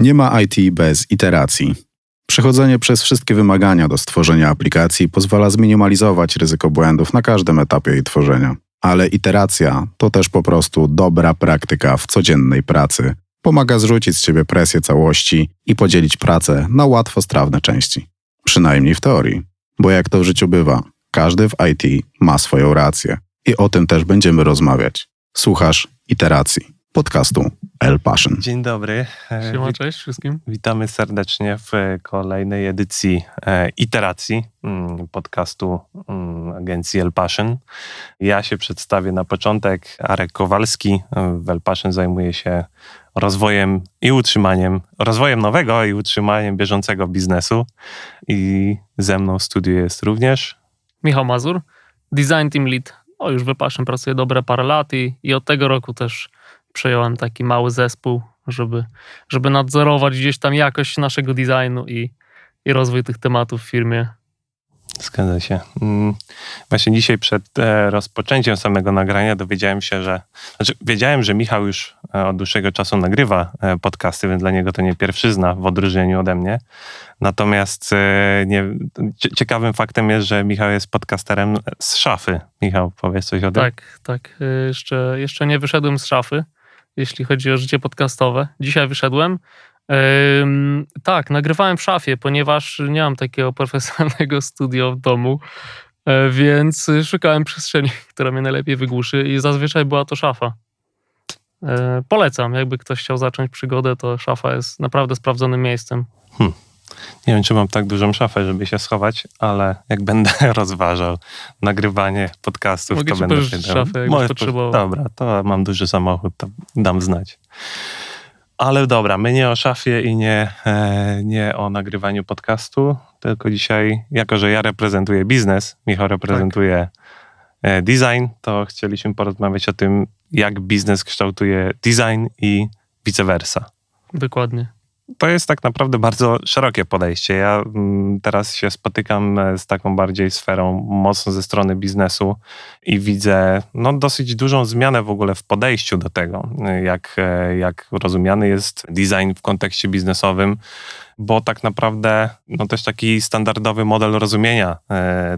Nie ma IT bez iteracji. Przechodzenie przez wszystkie wymagania do stworzenia aplikacji pozwala zminimalizować ryzyko błędów na każdym etapie jej tworzenia. Ale iteracja to też po prostu dobra praktyka w codziennej pracy. Pomaga zrzucić z ciebie presję całości i podzielić pracę na łatwo strawne części. Przynajmniej w teorii. Bo jak to w życiu bywa, każdy w IT ma swoją rację. I o tym też będziemy rozmawiać. Słuchasz iteracji podcastu El Passion. Dzień dobry. Siema, cześć wszystkim. Witamy serdecznie w kolejnej edycji e, iteracji mm, podcastu mm, agencji El Passion. Ja się przedstawię na początek. Arek Kowalski w El Passion zajmuje się rozwojem i utrzymaniem, rozwojem nowego i utrzymaniem bieżącego biznesu. I ze mną w studiu jest również Michał Mazur, design team lead. O, już w El Passion pracuję dobre parę lat i, i od tego roku też przejąłem taki mały zespół, żeby, żeby nadzorować gdzieś tam jakość naszego designu i, i rozwój tych tematów w firmie. Zgadza się. Mm, właśnie dzisiaj przed e, rozpoczęciem samego nagrania dowiedziałem się, że. Znaczy, wiedziałem, że Michał już e, od dłuższego czasu nagrywa e, podcasty, więc dla niego to nie pierwszyzna w odróżnieniu ode mnie. Natomiast nie, ciekawym faktem jest, że Michał jest podcasterem z szafy. Michał, powiedz coś o tym? Tak, tak. Jeszcze, jeszcze nie wyszedłem z szafy jeśli chodzi o życie podcastowe. Dzisiaj wyszedłem. Tak, nagrywałem w szafie, ponieważ nie mam takiego profesjonalnego studio w domu, yy, więc szukałem przestrzeni, która mnie najlepiej wygłuszy i zazwyczaj była to szafa. Yy, polecam, jakby ktoś chciał zacząć przygodę, to szafa jest naprawdę sprawdzonym miejscem. Hmm. Nie wiem, czy mam tak dużą szafę, żeby się schować, ale jak będę rozważał nagrywanie podcastów, Mogę to będę szafę, jak potrzebował. Dobra, to mam duży samochód, to dam znać. Ale dobra, my nie o szafie i nie, e, nie o nagrywaniu podcastu, tylko dzisiaj, jako że ja reprezentuję biznes, Michał reprezentuje tak. design, to chcieliśmy porozmawiać o tym, jak biznes kształtuje design i vice versa. Dokładnie to jest tak naprawdę bardzo szerokie podejście. Ja mm, teraz się spotykam e, z taką bardziej sferą mocno ze strony biznesu i widzę no, dosyć dużą zmianę w ogóle w podejściu do tego, e, jak, e, jak rozumiany jest design w kontekście biznesowym, bo tak naprawdę no, też taki standardowy model rozumienia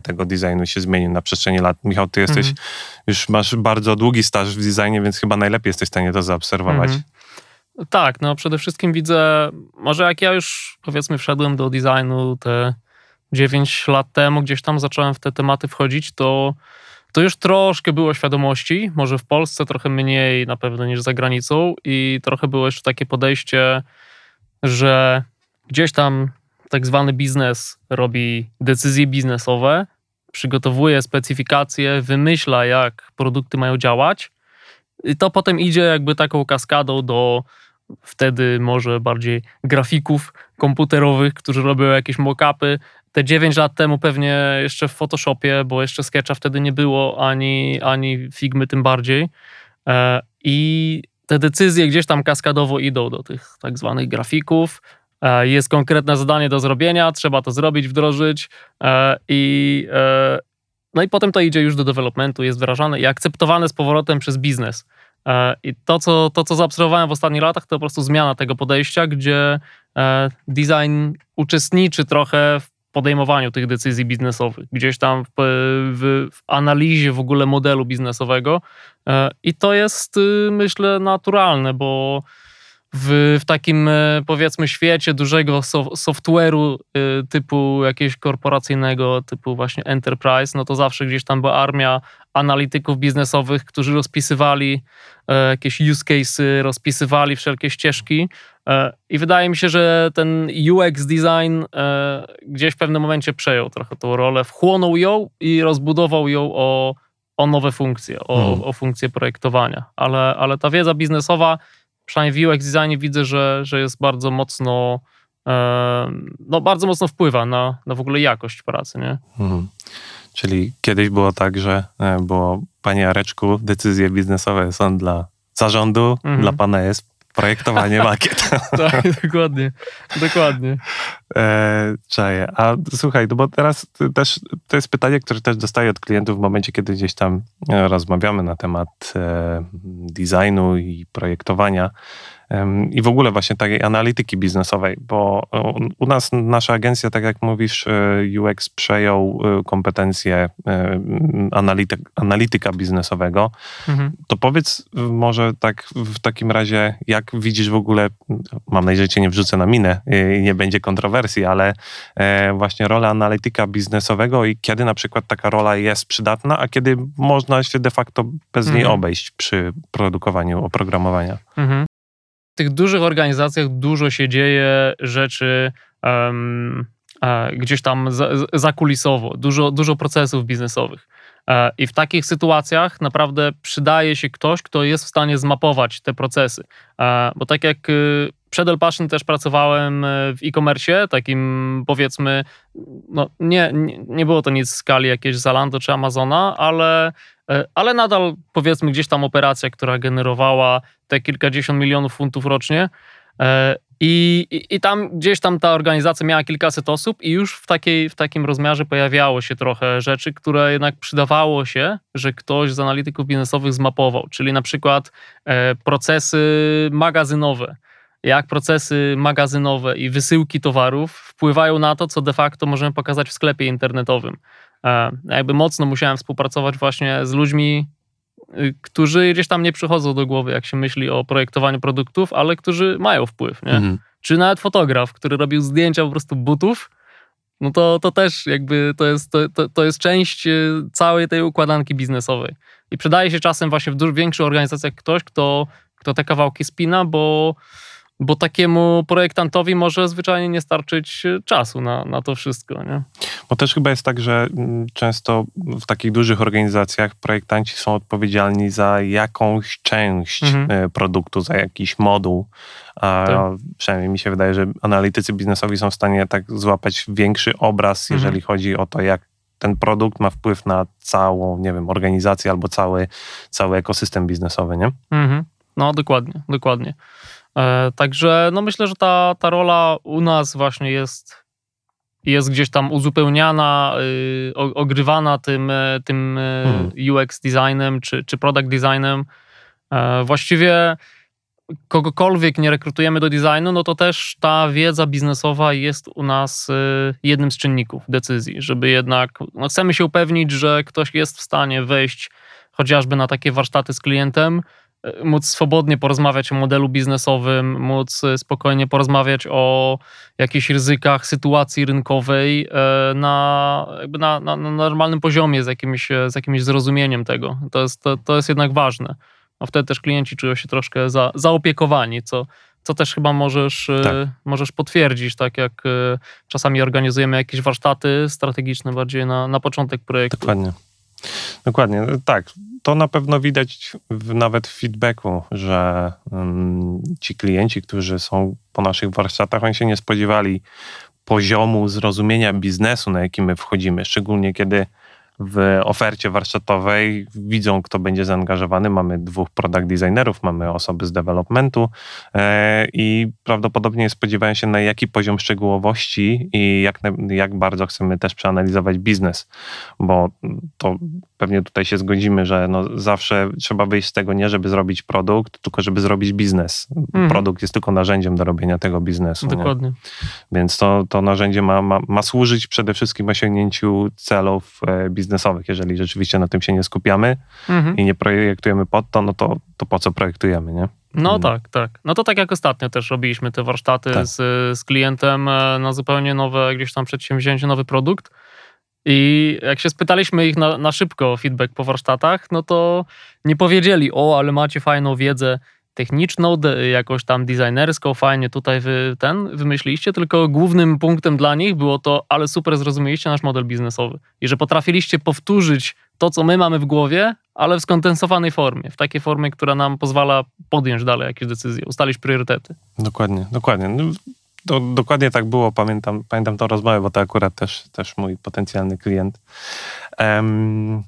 tego designu się zmienił na przestrzeni lat. Michał, ty jesteś, mhm. już masz bardzo długi staż w designie, więc chyba najlepiej jesteś w stanie to zaobserwować. Mhm. Tak, no przede wszystkim widzę, może jak ja już powiedzmy wszedłem do designu te 9 lat temu, gdzieś tam zacząłem w te tematy wchodzić, to, to już troszkę było świadomości, może w Polsce trochę mniej na pewno niż za granicą i trochę było jeszcze takie podejście, że gdzieś tam tak zwany biznes robi decyzje biznesowe, przygotowuje specyfikacje, wymyśla jak produkty mają działać, i to potem idzie jakby taką kaskadą do wtedy może bardziej grafików komputerowych, którzy robią jakieś mock-upy. Te 9 lat temu pewnie jeszcze w Photoshopie, bo jeszcze Sketcha wtedy nie było, ani, ani Figmy tym bardziej. E, I te decyzje gdzieś tam kaskadowo idą do tych tak zwanych grafików. E, jest konkretne zadanie do zrobienia, trzeba to zrobić, wdrożyć e, i no i potem to idzie już do developmentu, jest wyrażane i akceptowane z powrotem przez biznes. E, I to co, to, co zaobserwowałem w ostatnich latach, to po prostu zmiana tego podejścia, gdzie e, design uczestniczy trochę w podejmowaniu tych decyzji biznesowych, gdzieś tam w, w, w analizie w ogóle modelu biznesowego. E, I to jest, y, myślę, naturalne, bo w, w takim powiedzmy świecie dużego software'u y, typu jakiegoś korporacyjnego, typu właśnie enterprise, no to zawsze gdzieś tam była armia analityków biznesowych, którzy rozpisywali e, jakieś use cases, rozpisywali wszelkie ścieżki. E, I wydaje mi się, że ten UX design e, gdzieś w pewnym momencie przejął trochę tą rolę, wchłonął ją i rozbudował ją o, o nowe funkcje, o, hmm. o funkcje projektowania. Ale, ale ta wiedza biznesowa, przynajmniej w UX designie widzę, że, że jest bardzo mocno no bardzo mocno wpływa na, na w ogóle jakość pracy, nie? Hmm. Czyli kiedyś było tak, że e, było, panie Areczku, decyzje biznesowe są dla zarządu, mhm. dla pana jest projektowanie makiet. tak, dokładnie, dokładnie. E, czaję. A słuchaj, no bo teraz też to jest pytanie, które też dostaję od klientów w momencie, kiedy gdzieś tam e, rozmawiamy na temat e, designu i projektowania. I w ogóle właśnie takiej analityki biznesowej, bo u nas nasza agencja, tak jak mówisz, UX przejął kompetencje analityk, analityka biznesowego. Mhm. To powiedz może tak w takim razie, jak widzisz w ogóle, mam nadzieję, że cię nie wrzucę na minę i nie będzie kontrowersji, ale właśnie rolę analityka biznesowego i kiedy na przykład taka rola jest przydatna, a kiedy można się de facto bez mhm. niej obejść przy produkowaniu oprogramowania. Mhm. Tych dużych organizacjach dużo się dzieje rzeczy um, gdzieś tam zakulisowo, dużo, dużo procesów biznesowych. E, I w takich sytuacjach naprawdę przydaje się ktoś, kto jest w stanie zmapować te procesy. E, bo tak jak y, przed El Passion też pracowałem e, w e-commerce, takim powiedzmy, no nie, nie, nie było to nic w skali jakiegoś Zalando czy Amazona, ale, ale nadal powiedzmy gdzieś tam operacja, która generowała te kilkadziesiąt milionów funtów rocznie. I, i, I, tam gdzieś tam ta organizacja miała kilkaset osób i już w, takiej, w takim rozmiarze pojawiało się trochę rzeczy, które jednak przydawało się, że ktoś z analityków biznesowych zmapował, czyli na przykład e, procesy magazynowe. Jak procesy magazynowe i wysyłki towarów wpływają na to, co de facto możemy pokazać w sklepie internetowym. E, jakby mocno musiałem współpracować właśnie z ludźmi Y, którzy gdzieś tam nie przychodzą do głowy, jak się myśli o projektowaniu produktów, ale którzy mają wpływ, nie? Mhm. Czy nawet fotograf, który robił zdjęcia po prostu butów, no to, to też jakby to jest, to, to, to jest część y, całej tej układanki biznesowej. I przydaje się czasem właśnie w dużo większych organizacjach ktoś, kto, kto te kawałki spina, bo bo takiemu projektantowi może zwyczajnie nie starczyć e, czasu na, na to wszystko. Nie? Bo też chyba jest tak, że mm, często w takich dużych organizacjach projektanci są odpowiedzialni za jakąś część mhm. E, produktu, za jakiś moduł. A tak. przynajmniej mi się wydaje, że analitycy biznesowi są w stanie tak złapać większy obraz, mhm. jeżeli chodzi o to, jak ten produkt ma wpływ na całą, nie wiem, organizację albo cały, cały ekosystem biznesowy, nie? Mhm. No, dokładnie, dokładnie. E, także no myślę, że ta, ta rola u nas właśnie jest, jest gdzieś tam uzupełniana, y, ogrywana tym, e, tym e, hmm. UX designem czy, czy product designem. Właściwie kogokolwiek nie rekrutujemy do designu, no to też ta wiedza biznesowa jest u nas jednym z czynników decyzji, żeby jednak, no chcemy się upewnić, że ktoś jest w stanie wejść chociażby na takie warsztaty z klientem, móc swobodnie porozmawiać o modelu biznesowym, móc e, spokojnie porozmawiać o jakichś ryzykach sytuacji rynkowej e, na, jakby na, na, na normalnym poziomie, z jakimś, z jakimś zrozumieniem tego. To jest, to, to jest jednak ważne. No wtedy też klienci czują się troszkę za, zaopiekowani, co, co też chyba możesz, e, tak. możesz potwierdzić, tak jak czasami organizujemy jakieś warsztaty strategiczne bardziej na, na początek projektu. Dokładnie. Dokładnie, tak. To na pewno widać w, nawet w feedbacku, że um, ci klienci, którzy są po naszych warsztatach, oni się nie spodziewali poziomu zrozumienia biznesu, na jaki my wchodzimy, szczególnie kiedy w ofercie warsztatowej widzą, kto będzie zaangażowany. Mamy dwóch product designerów, mamy osoby z developmentu e, i prawdopodobnie spodziewają się, na jaki poziom szczegółowości i jak, jak bardzo chcemy też przeanalizować biznes, bo to pewnie tutaj się zgodzimy, że no zawsze trzeba wyjść z tego nie, żeby zrobić produkt, tylko żeby zrobić biznes. Mhm. Produkt jest tylko narzędziem do robienia tego biznesu. Dokładnie. Nie? Więc to, to narzędzie ma, ma, ma służyć przede wszystkim osiągnięciu celów e, biznesowych. Jeżeli rzeczywiście na tym się nie skupiamy mhm. i nie projektujemy pod to, no to, to po co projektujemy, nie? No hmm. tak, tak. No to tak jak ostatnio też robiliśmy te warsztaty tak. z, z klientem e, na zupełnie nowe gdzieś tam przedsięwzięcie, nowy produkt. I jak się spytaliśmy ich na, na szybko o feedback po warsztatach, no to nie powiedzieli, o, ale macie fajną wiedzę techniczną, jakoś tam designerską, fajnie tutaj wy ten wymyśliście, tylko głównym punktem dla nich było to, ale super zrozumieliście nasz model biznesowy i że potrafiliście powtórzyć to, co my mamy w głowie, ale w skondensowanej formie, w takiej formie, która nam pozwala podjąć dalej jakieś decyzje, ustalić priorytety. Dokładnie, dokładnie. No, dokładnie tak było, pamiętam, pamiętam tą rozmowę, bo to akurat też, też mój potencjalny klient. Um,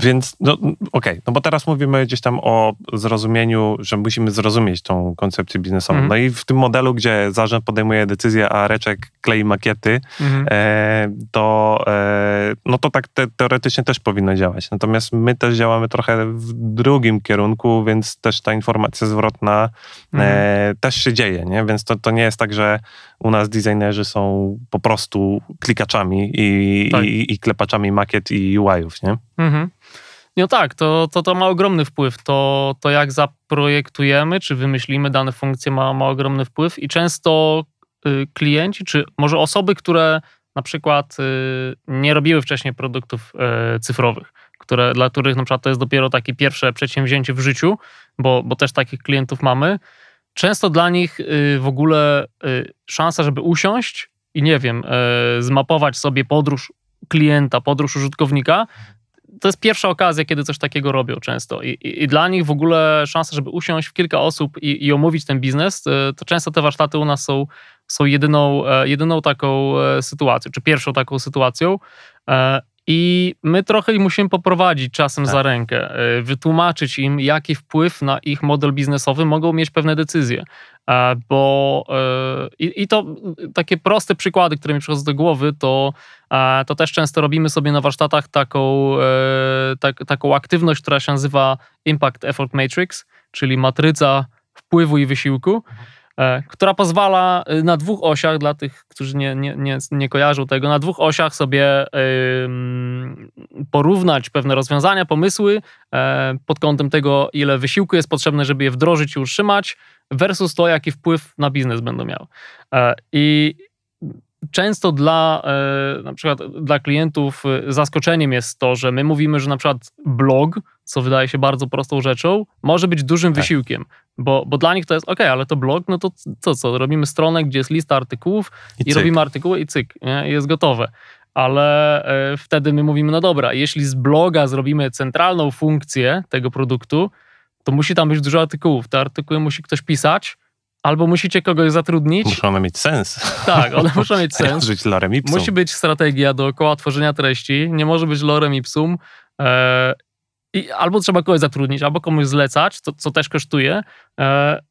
Więc, no okej, no bo teraz mówimy gdzieś tam o zrozumieniu, że musimy zrozumieć tą koncepcję biznesową. Mhm. No i w tym modelu, gdzie zarząd podejmuje decyzję, a Reczek klei makiety, Mhm. e, to, e, no to tak te, teoretycznie też powinno działać. Natomiast my też działamy trochę w drugim kierunku, więc też ta informacja zwrotna Mhm. e, też się dzieje, nie? Więc to, to nie jest tak, że u nas designerzy są po prostu klikaczami i, Tak. i, i klepaczami makiet i UI-ów, nie? Mhm. No tak, to, to, to ma ogromny wpływ. To, to jak zaprojektujemy, czy wymyślimy dane funkcje ma, ma ogromny wpływ i często y, klienci, czy może osoby, które na przykład y, nie robiły wcześniej produktów y, cyfrowych, które, dla których na przykład to jest dopiero takie pierwsze przedsięwzięcie w życiu, bo, bo też takich klientów mamy, często dla nich y, w ogóle y, szansa, żeby usiąść i nie wiem, y, zmapować sobie podróż klienta, podróż użytkownika, to jest pierwsza okazja, kiedy coś takiego robią często. I, i, i dla nich w ogóle szansa, żeby usiąść w kilka osób i, i omówić ten biznes, e, to często te warsztaty u nas są, są jedyną, e, jedyną taką e, sytuacją, czy pierwszą taką sytuacją. I my trochę ich musimy poprowadzić czasem Tak. za rękę, e, wytłumaczyć im, jaki wpływ na ich model biznesowy mogą mieć pewne decyzje. E, Bo e, i, i to takie proste przykłady, które mi przychodzą do głowy, to E, to też często robimy sobie na warsztatach taką, e, tak, taką aktywność, która się nazywa Impact Effort Matrix, czyli matryca wpływu i wysiłku, e, która pozwala e, na dwóch osiach, dla tych, którzy nie, nie, nie, nie kojarzą tego, na dwóch osiach sobie porównać pewne rozwiązania, pomysły e, pod kątem tego, ile wysiłku jest potrzebne, żeby je wdrożyć i utrzymać, versus to, jaki wpływ na biznes będą miały. E, I często dla e, na przykład dla klientów e, zaskoczeniem jest to, że my mówimy, że na przykład blog, co wydaje się bardzo prostą rzeczą, może być dużym Tak. wysiłkiem, bo, bo dla nich to jest ok, ale to blog, no to co, co, robimy stronę, gdzie jest lista artykułów i, cyk. robimy artykuły i cyk, nie? I jest gotowe. Ale e, wtedy my mówimy, no dobra, jeśli z bloga zrobimy centralną funkcję tego produktu, to musi tam być dużo artykułów. Te artykuły musi ktoś pisać, albo musicie kogoś zatrudnić. Muszą one mieć sens. Tak, one muszą mieć sens. Żyć lorem ipsum. Musi być strategia dookoła tworzenia treści, nie może być lorem ipsum. E, i albo trzeba kogoś zatrudnić, albo komuś zlecać, co, co też kosztuje. E, e,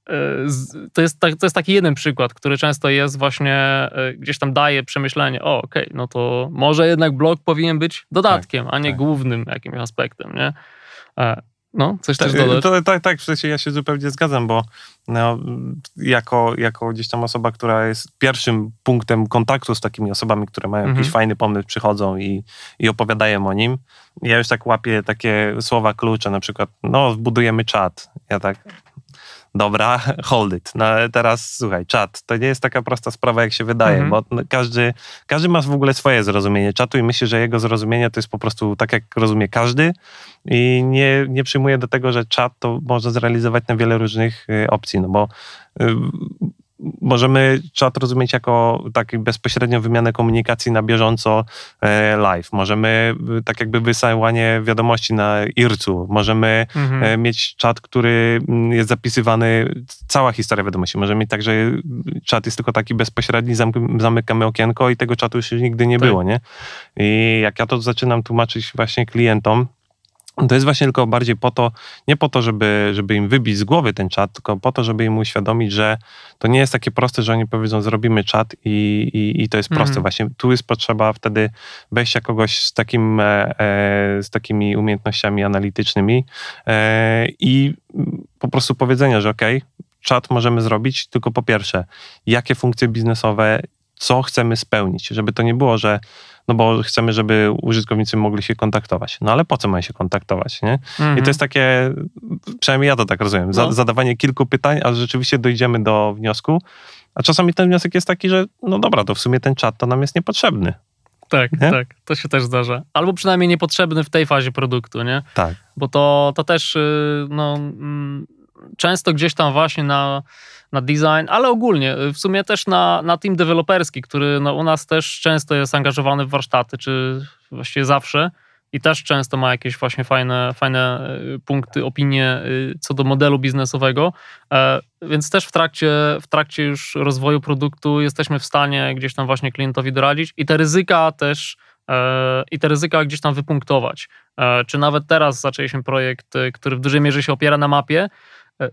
to, jest tak, to jest taki jeden przykład, który często jest właśnie, e, gdzieś tam daje przemyślenie, o okej, no to może jednak blog powinien być dodatkiem, a nie tak. głównym jakimś aspektem, nie? No, coś Tak, też dodać? to, tak, tak, w sensie ja się zupełnie zgadzam, bo no, jako, jako gdzieś tam osoba, która jest pierwszym punktem kontaktu z takimi osobami, które mają Mhm. jakiś fajny pomysł, przychodzą i, i opowiadają o nim, ja już tak łapię takie słowa klucze, na przykład, no, budujemy czat. Ja tak, dobra, hold it. No ale teraz słuchaj, czat to nie jest taka prosta sprawa, jak się wydaje, Mhm. bo no, każdy, każdy ma w ogóle swoje zrozumienie czatu i myślę, że jego zrozumienie to jest po prostu tak, jak rozumie każdy i nie, nie przyjmuje do tego, że czat to można zrealizować na wiele różnych y, opcji, no bo y, możemy czat rozumieć jako taki bezpośrednią wymianę komunikacji na bieżąco e, live. Możemy y, tak jakby wysyłanie wiadomości na IRC-u. Możemy Mhm. e, mieć czat, który mm, jest zapisywany, cała historia wiadomości. Możemy mieć tak, że czat jest tylko taki bezpośredni, zamykamy okienko i tego czatu już nigdy nie Tak. było, nie? I jak ja to zaczynam tłumaczyć właśnie klientom, to jest właśnie tylko bardziej po to, nie po to, żeby, żeby im wybić z głowy ten czat, tylko po to, żeby im uświadomić, że to nie jest takie proste, że oni powiedzą, zrobimy czat i, i, i to jest proste. Mhm. Właśnie tu jest potrzeba wtedy wejścia kogoś z, takim, e, e, z takimi umiejętnościami analitycznymi e, i po prostu powiedzenia, że okej, czat możemy zrobić, tylko po pierwsze, jakie funkcje biznesowe, co chcemy spełnić, żeby to nie było, że no bo chcemy, żeby użytkownicy mogli się kontaktować. No ale po co mają się kontaktować, nie? I Mhm. to jest takie, przynajmniej ja to tak rozumiem, za, No. zadawanie kilku pytań, a rzeczywiście dojdziemy do wniosku. A czasami ten wniosek jest taki, że no dobra, to w sumie ten czat to nam jest niepotrzebny. Tak, Nie? tak, to się też zdarza. Albo przynajmniej niepotrzebny w tej fazie produktu, nie? Tak. bo to, to też y, no, mm, często gdzieś tam właśnie na, na design, ale ogólnie y, w sumie też na, na team deweloperski, który no, u nas też często jest angażowany w warsztaty, czy właściwie zawsze i też często ma jakieś właśnie fajne, fajne y, punkty, opinie y, co do modelu biznesowego, E, więc też w trakcie, w trakcie już rozwoju produktu jesteśmy w stanie gdzieś tam właśnie klientowi doradzić i te ryzyka też e, i te ryzyka gdzieś tam wypunktować. E, czy nawet teraz zaczęliśmy projekt, który w dużej mierze się opiera na mapie,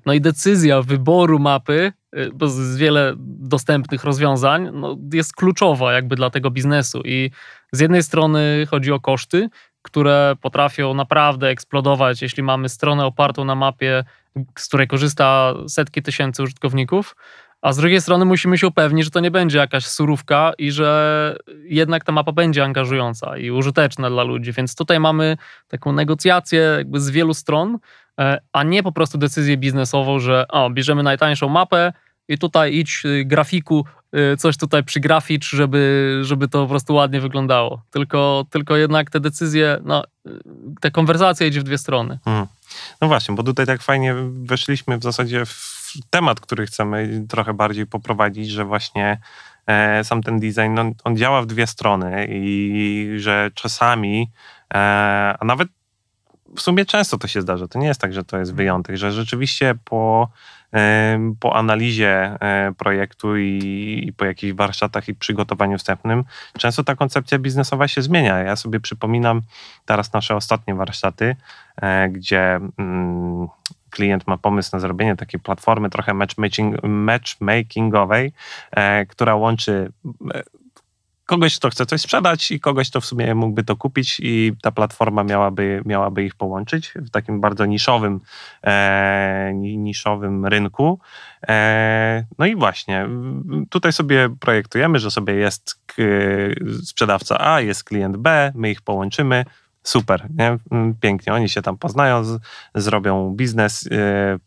no i decyzja wyboru mapy, e, bo jest wiele dostępnych rozwiązań, no jest kluczowa jakby dla tego biznesu. I z jednej strony chodzi o koszty, które potrafią naprawdę eksplodować, jeśli mamy stronę opartą na mapie, z której korzysta setki tysięcy użytkowników, a z drugiej strony musimy się upewnić, że to nie będzie jakaś surówka i że jednak ta mapa będzie angażująca i użyteczna dla ludzi. Więc tutaj mamy taką negocjację jakby z wielu stron, e, a nie po prostu decyzję biznesową, że o, bierzemy najtańszą mapę i tutaj idź y, grafiku, coś tutaj przygraficz, żeby, żeby to po prostu ładnie wyglądało. Tylko, tylko jednak te decyzje, no, y, ta konwersacja idzie w dwie strony. Hmm. No właśnie, bo tutaj tak fajnie weszliśmy w zasadzie w temat, który chcemy trochę bardziej poprowadzić, że właśnie e, sam ten design, no, on działa w dwie strony i że czasami, e, a nawet w sumie często to się zdarza, to nie jest tak, że to jest wyjątek, że rzeczywiście po po analizie e, projektu i, po jakichś warsztatach i przygotowaniu wstępnym, często ta koncepcja biznesowa się zmienia. Ja sobie przypominam teraz nasze ostatnie warsztaty, e, gdzie mm, klient ma pomysł na zrobienie takiej platformy trochę matchmaking, matchmakingowej, e, która łączy kogoś, kto chce coś sprzedać i kogoś, kto w sumie mógłby to kupić i ta platforma miałaby, miałaby ich połączyć w takim bardzo niszowym, e, niszowym rynku. E, no i właśnie, tutaj sobie projektujemy, że sobie jest sprzedawca A, jest klient B, my ich połączymy, super, nie? pięknie, oni się tam poznają, z, zrobią biznes, e,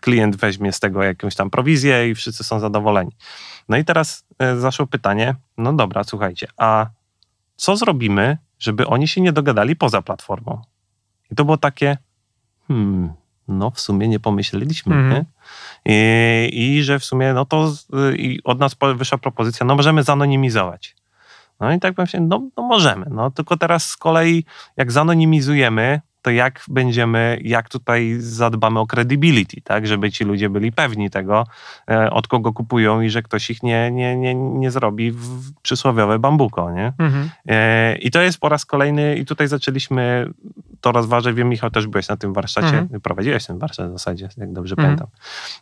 klient weźmie z tego jakąś tam prowizję i wszyscy są zadowoleni. No i teraz e, zaszło pytanie, no dobra, słuchajcie, a co zrobimy, żeby oni się nie dogadali poza platformą? I to było takie, hmm, no w sumie nie pomyśleliśmy, mm. nie? I, I, że w sumie, no to i od nas wyszła propozycja, no możemy zanonimizować. No i tak powiem się, no, no możemy, no tylko teraz z kolei jak zanonimizujemy, to jak będziemy, jak tutaj zadbamy o credibility, tak, żeby ci ludzie byli pewni tego, e, od kogo kupują i że ktoś ich nie, nie, nie, nie zrobi w przysłowiowe bambuko, nie? Mhm. E, I to jest po raz kolejny, i tutaj zaczęliśmy to rozważać, wiem Michał, też byłeś na tym warsztacie, mhm. prowadziłeś ten warsztat w zasadzie, jak dobrze mhm. pamiętam,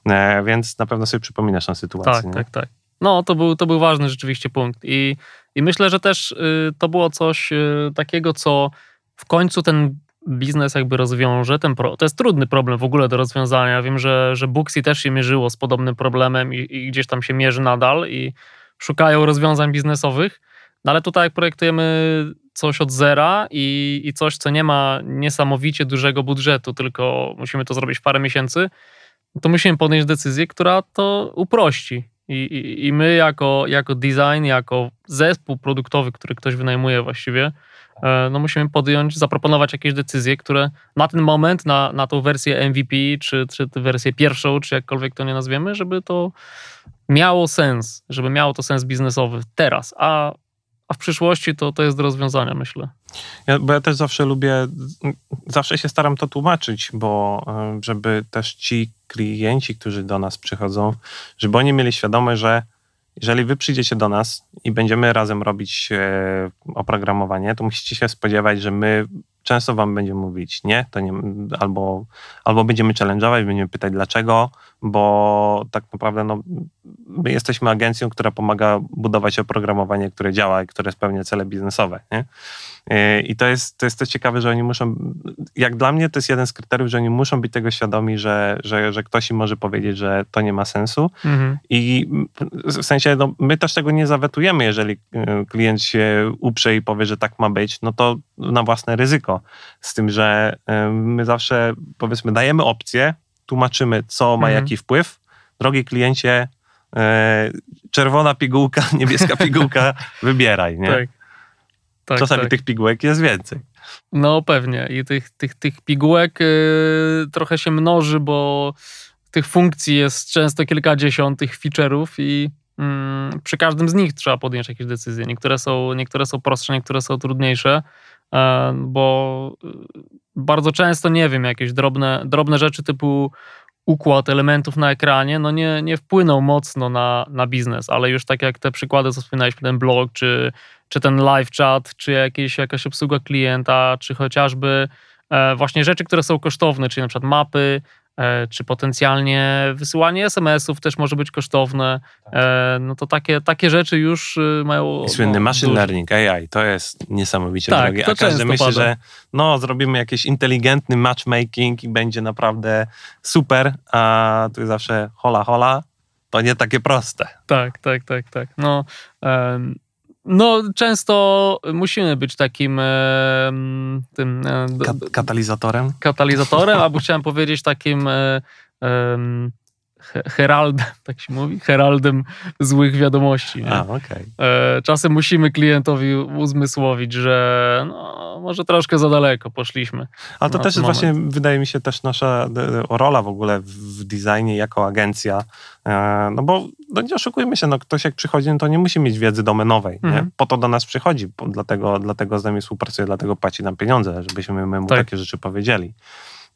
e, więc na pewno sobie przypominasz tę sytuację. Tak, nie? tak, tak. No, to był, to był ważny rzeczywiście punkt i, i myślę, że też y, to było coś y, takiego, co w końcu ten biznes jakby rozwiąże ten pro... To jest trudny problem w ogóle do rozwiązania. Wiem, że, że Booksy też się mierzyło z podobnym problemem i, i gdzieś tam się mierzy nadal i szukają rozwiązań biznesowych. No ale tutaj jak projektujemy coś od zera i, i coś, co nie ma niesamowicie dużego budżetu, tylko musimy to zrobić w parę miesięcy, to musimy podjąć decyzję, która to uprości. I, i, i my jako, jako design, jako zespół produktowy, który ktoś wynajmuje właściwie, no musimy podjąć, zaproponować jakieś decyzje, które na ten moment, na, na tą wersję MVP, czy, czy wersję pierwszą, czy jakkolwiek to nie nazwiemy, żeby to miało sens, żeby miało to sens biznesowy teraz, a, a w przyszłości to, to jest do rozwiązania, myślę. Ja, bo ja też zawsze lubię, zawsze się staram to tłumaczyć, bo e, żeby też ci klienci, którzy do nas przychodzą, żeby oni mieli świadomość, że jeżeli wy przyjdziecie do nas i będziemy razem robić e, oprogramowanie, to musicie się spodziewać, że my często wam będziemy mówić nie, to nie, albo, albo będziemy challenge'ować, będziemy pytać dlaczego, bo tak naprawdę no, my jesteśmy agencją, która pomaga budować oprogramowanie, które działa i które spełnia cele biznesowe. Nie? E, I to jest, to jest to ciekawe, że oni muszą, jak dla mnie to jest jeden z kryteriów, że oni muszą być tego świadomi, że, że, że ktoś im może powiedzieć, że to nie ma sensu. Mhm. I w sensie no, my też tego nie zawetujemy, jeżeli e, klient się uprze i powie, że tak ma być, no to na własne ryzyko. Z tym, że e, my zawsze powiedzmy dajemy opcję, tłumaczymy, co ma mhm. jaki wpływ. Drogi kliencie, czerwona pigułka, niebieska pigułka, wybieraj. Nie? Tak. Tak, Czasami tak. tych pigułek jest więcej. No pewnie i tych, tych, tych pigułek yy, trochę się mnoży, bo tych funkcji jest często kilkadziesiąt, tych feature'ów i yy, przy każdym z nich trzeba podjąć jakieś decyzje. Niektóre są, niektóre są prostsze, niektóre są trudniejsze, yy, bo bardzo często, nie wiem, jakieś drobne, drobne rzeczy typu układ elementów na ekranie no nie, nie wpłynął mocno na, na biznes, ale już tak jak te przykłady, co wspominaliśmy, ten blog, czy, czy ten live chat, czy jakieś, jakaś obsługa klienta, czy chociażby e, właśnie rzeczy, które są kosztowne, czyli na przykład mapy, E, czy potencjalnie wysyłanie SMS-ów też może być kosztowne. E, no to takie, takie rzeczy już y, mają. I słynny no, machine duży. learning, AI, to jest niesamowicie Tak, drogie. to A każdy myśli, pada. że no, zrobimy jakiś inteligentny matchmaking i będzie naprawdę super, a tu jest zawsze hola hola. To nie takie proste. Tak, tak, tak, tak. No, em, no często musimy być takim em, tym e, Kat- katalizatorem? katalizatorem, albo chciałem powiedzieć takim e, heraldem, tak się mówi, heraldem złych wiadomości. Nie? A, okej. E, Czasem musimy klientowi uzmysłowić, że no, może troszkę za daleko poszliśmy. Ale to też właśnie, wydaje mi się, też nasza d- rola w ogóle w, designie jako agencja. E, No bo no nie oszukujmy się, no ktoś jak przychodzi, no to nie musi mieć wiedzy domenowej. Mhm. Po to do nas przychodzi, dlatego, dlatego z nami współpracuje, dlatego płaci nam pieniądze, żebyśmy my mu Tak. takie rzeczy powiedzieli.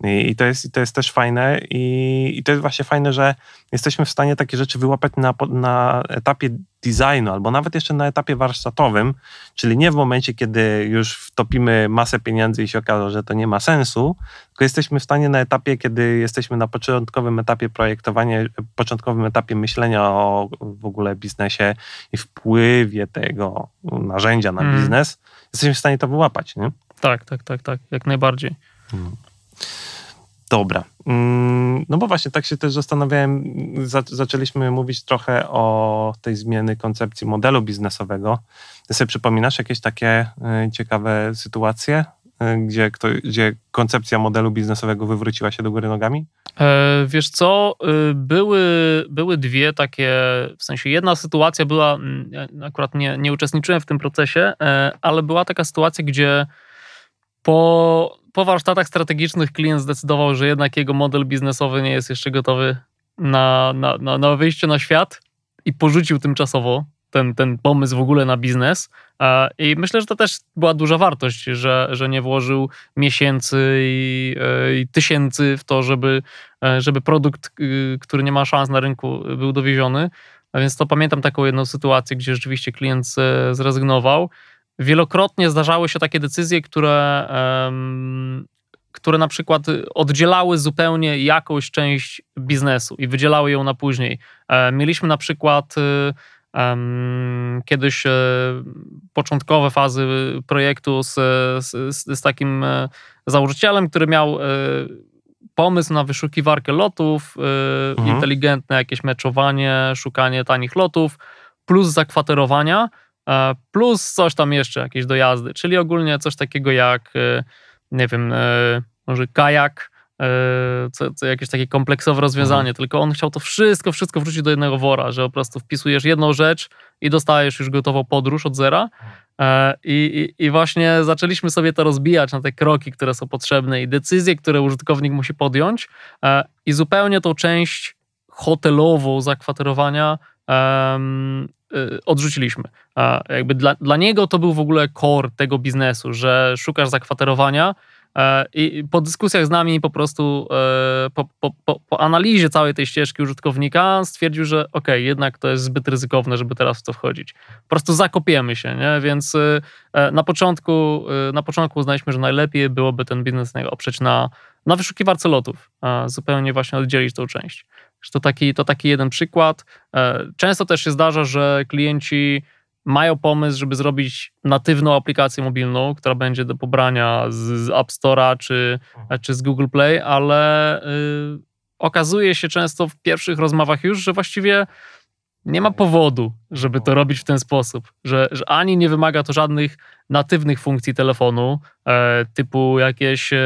I, i, to jest, I to jest też fajne i, i to jest właśnie fajne, że jesteśmy w stanie takie rzeczy wyłapać na, na etapie designu albo nawet jeszcze na etapie warsztatowym, czyli nie w momencie, kiedy już wtopimy masę pieniędzy i się okaże, że to nie ma sensu, tylko jesteśmy w stanie na etapie, kiedy jesteśmy na początkowym etapie projektowania, początkowym etapie myślenia o w ogóle biznesie i wpływie tego narzędzia na Mhm. biznes, jesteśmy w stanie to wyłapać, nie? Tak, tak, tak, tak, jak najbardziej. Dobra. Mm, No bo właśnie tak się też zastanawiałem, za, zaczęliśmy mówić trochę o tej zmiany koncepcji modelu biznesowego. Ty sobie przypominasz jakieś takie y, ciekawe sytuacje, y, gdzie, kto, gdzie koncepcja modelu biznesowego wywróciła się do góry nogami? E, Wiesz co, y, były, były dwie takie, w sensie jedna sytuacja była, mm, akurat nie, nie uczestniczyłem w tym procesie, e, ale była taka sytuacja, gdzie po, po warsztatach strategicznych klient zdecydował, że jednak jego model biznesowy nie jest jeszcze gotowy na, na, na, na wyjście na świat i porzucił tymczasowo ten, ten pomysł w ogóle na biznes. E, I myślę, że to też była duża wartość, że, że nie włożył miesięcy i, e, i tysięcy w to, żeby, e, żeby produkt, y, który nie ma szans na rynku, był dowieziony. A więc to pamiętam taką jedną sytuację, gdzie rzeczywiście klient z- zrezygnował. Wielokrotnie zdarzały się takie decyzje, które, które na przykład oddzielały zupełnie jakąś część biznesu i wydzielały ją na później. E, Mieliśmy na przykład y, kiedyś e, początkowe fazy projektu z, z, z takim e, założycielem, który miał pomysł na wyszukiwarkę lotów, Mhm. inteligentne jakieś meczowanie, szukanie tanich lotów, plus zakwaterowania, plus coś tam jeszcze, jakieś dojazdy, czyli ogólnie coś takiego jak, e, nie wiem, e, może kajak, e, co, co jakieś takie kompleksowe rozwiązanie, tylko on chciał to wszystko, wszystko wrzucić do jednego wora, że po prostu wpisujesz jedną rzecz i dostajesz już gotową podróż od zera. E, I, i, I właśnie zaczęliśmy sobie to rozbijać na te kroki, które są potrzebne i decyzje, które użytkownik musi podjąć. E, I zupełnie tą część hotelową zakwaterowania y, odrzuciliśmy. E, Jakby dla, dla niego to był w ogóle core tego biznesu, że szukasz zakwaterowania e, i po dyskusjach z nami po prostu e, po, po, po, po analizie całej tej ścieżki użytkownika stwierdził, że okej, jednak to jest zbyt ryzykowne, żeby teraz w to wchodzić. Po prostu zakopiemy się, nie? Więc e, na początku, na początku uznaliśmy, że najlepiej byłoby ten biznes oprzeć na, na wyszukiwarce lotów, a zupełnie właśnie oddzielić tą część. To taki, to taki jeden przykład. E, Często też się zdarza, że klienci mają pomysł, żeby zrobić natywną aplikację mobilną, która będzie do pobrania z, z App Store'a czy, czy z Google Play, ale y, okazuje się często w pierwszych rozmowach już, że właściwie nie ma powodu, żeby to robić w ten sposób, że, że ani nie wymaga to żadnych natywnych funkcji telefonu, e, typu jakieś e,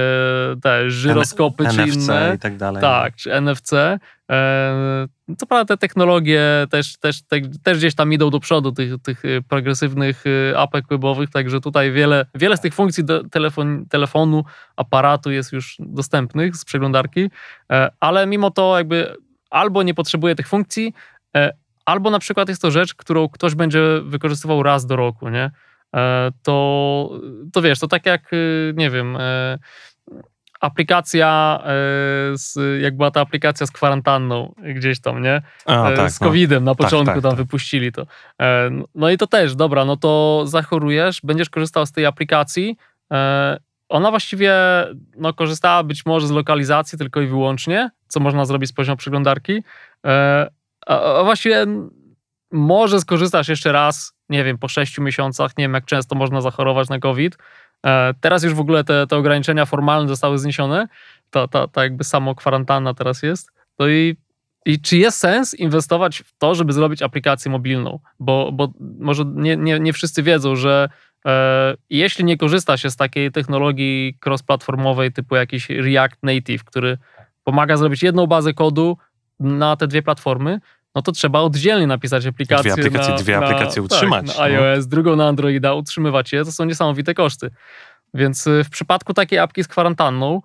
te żyroskopy czy NFC inne. i tak dalej. Tak, czy NFC. E, Co prawda te technologie też, też, te, też gdzieś tam idą do przodu, tych, tych y, progresywnych y, apek webowych, także tutaj wiele, wiele z tych funkcji do telefon, telefonu, aparatu jest już dostępnych z przeglądarki, e, ale mimo to jakby albo nie potrzebuje tych funkcji, e, albo na przykład jest to rzecz, którą ktoś będzie wykorzystywał raz do roku, nie? E, To, to wiesz, to tak jak, y, nie wiem, e, aplikacja, e, z, jak była ta aplikacja z kwarantanną gdzieś tam, nie? A, tak, z no. COVID-em na początku tak, tam tak. wypuścili to. No i to też, dobra, no to zachorujesz, będziesz korzystał z tej aplikacji. Ona właściwie no, korzystała być może z lokalizacji tylko i wyłącznie, co można zrobić z poziomu przeglądarki. A właściwie może skorzystasz jeszcze raz, nie wiem, po sześciu miesiącach, nie wiem jak często można zachorować na COVID. E, Teraz już w ogóle te, te ograniczenia formalne zostały zniesione. Ta, ta, ta jakby samo kwarantanna teraz jest. No i, i czy jest sens inwestować w to, żeby zrobić aplikację mobilną? Bo, bo może nie, nie, nie wszyscy wiedzą, że e, jeśli nie korzysta się z takiej technologii cross-platformowej typu jakiś React Native, który pomaga zrobić jedną bazę kodu na te dwie platformy, no to trzeba oddzielnie napisać aplikację. Dwie aplikacje- na, dwie na, aplikacje utrzymać, Tak, no. na iOS, drugą na Androida, utrzymywać je, to są niesamowite koszty. Więc y, w przypadku takiej apki z kwarantanną,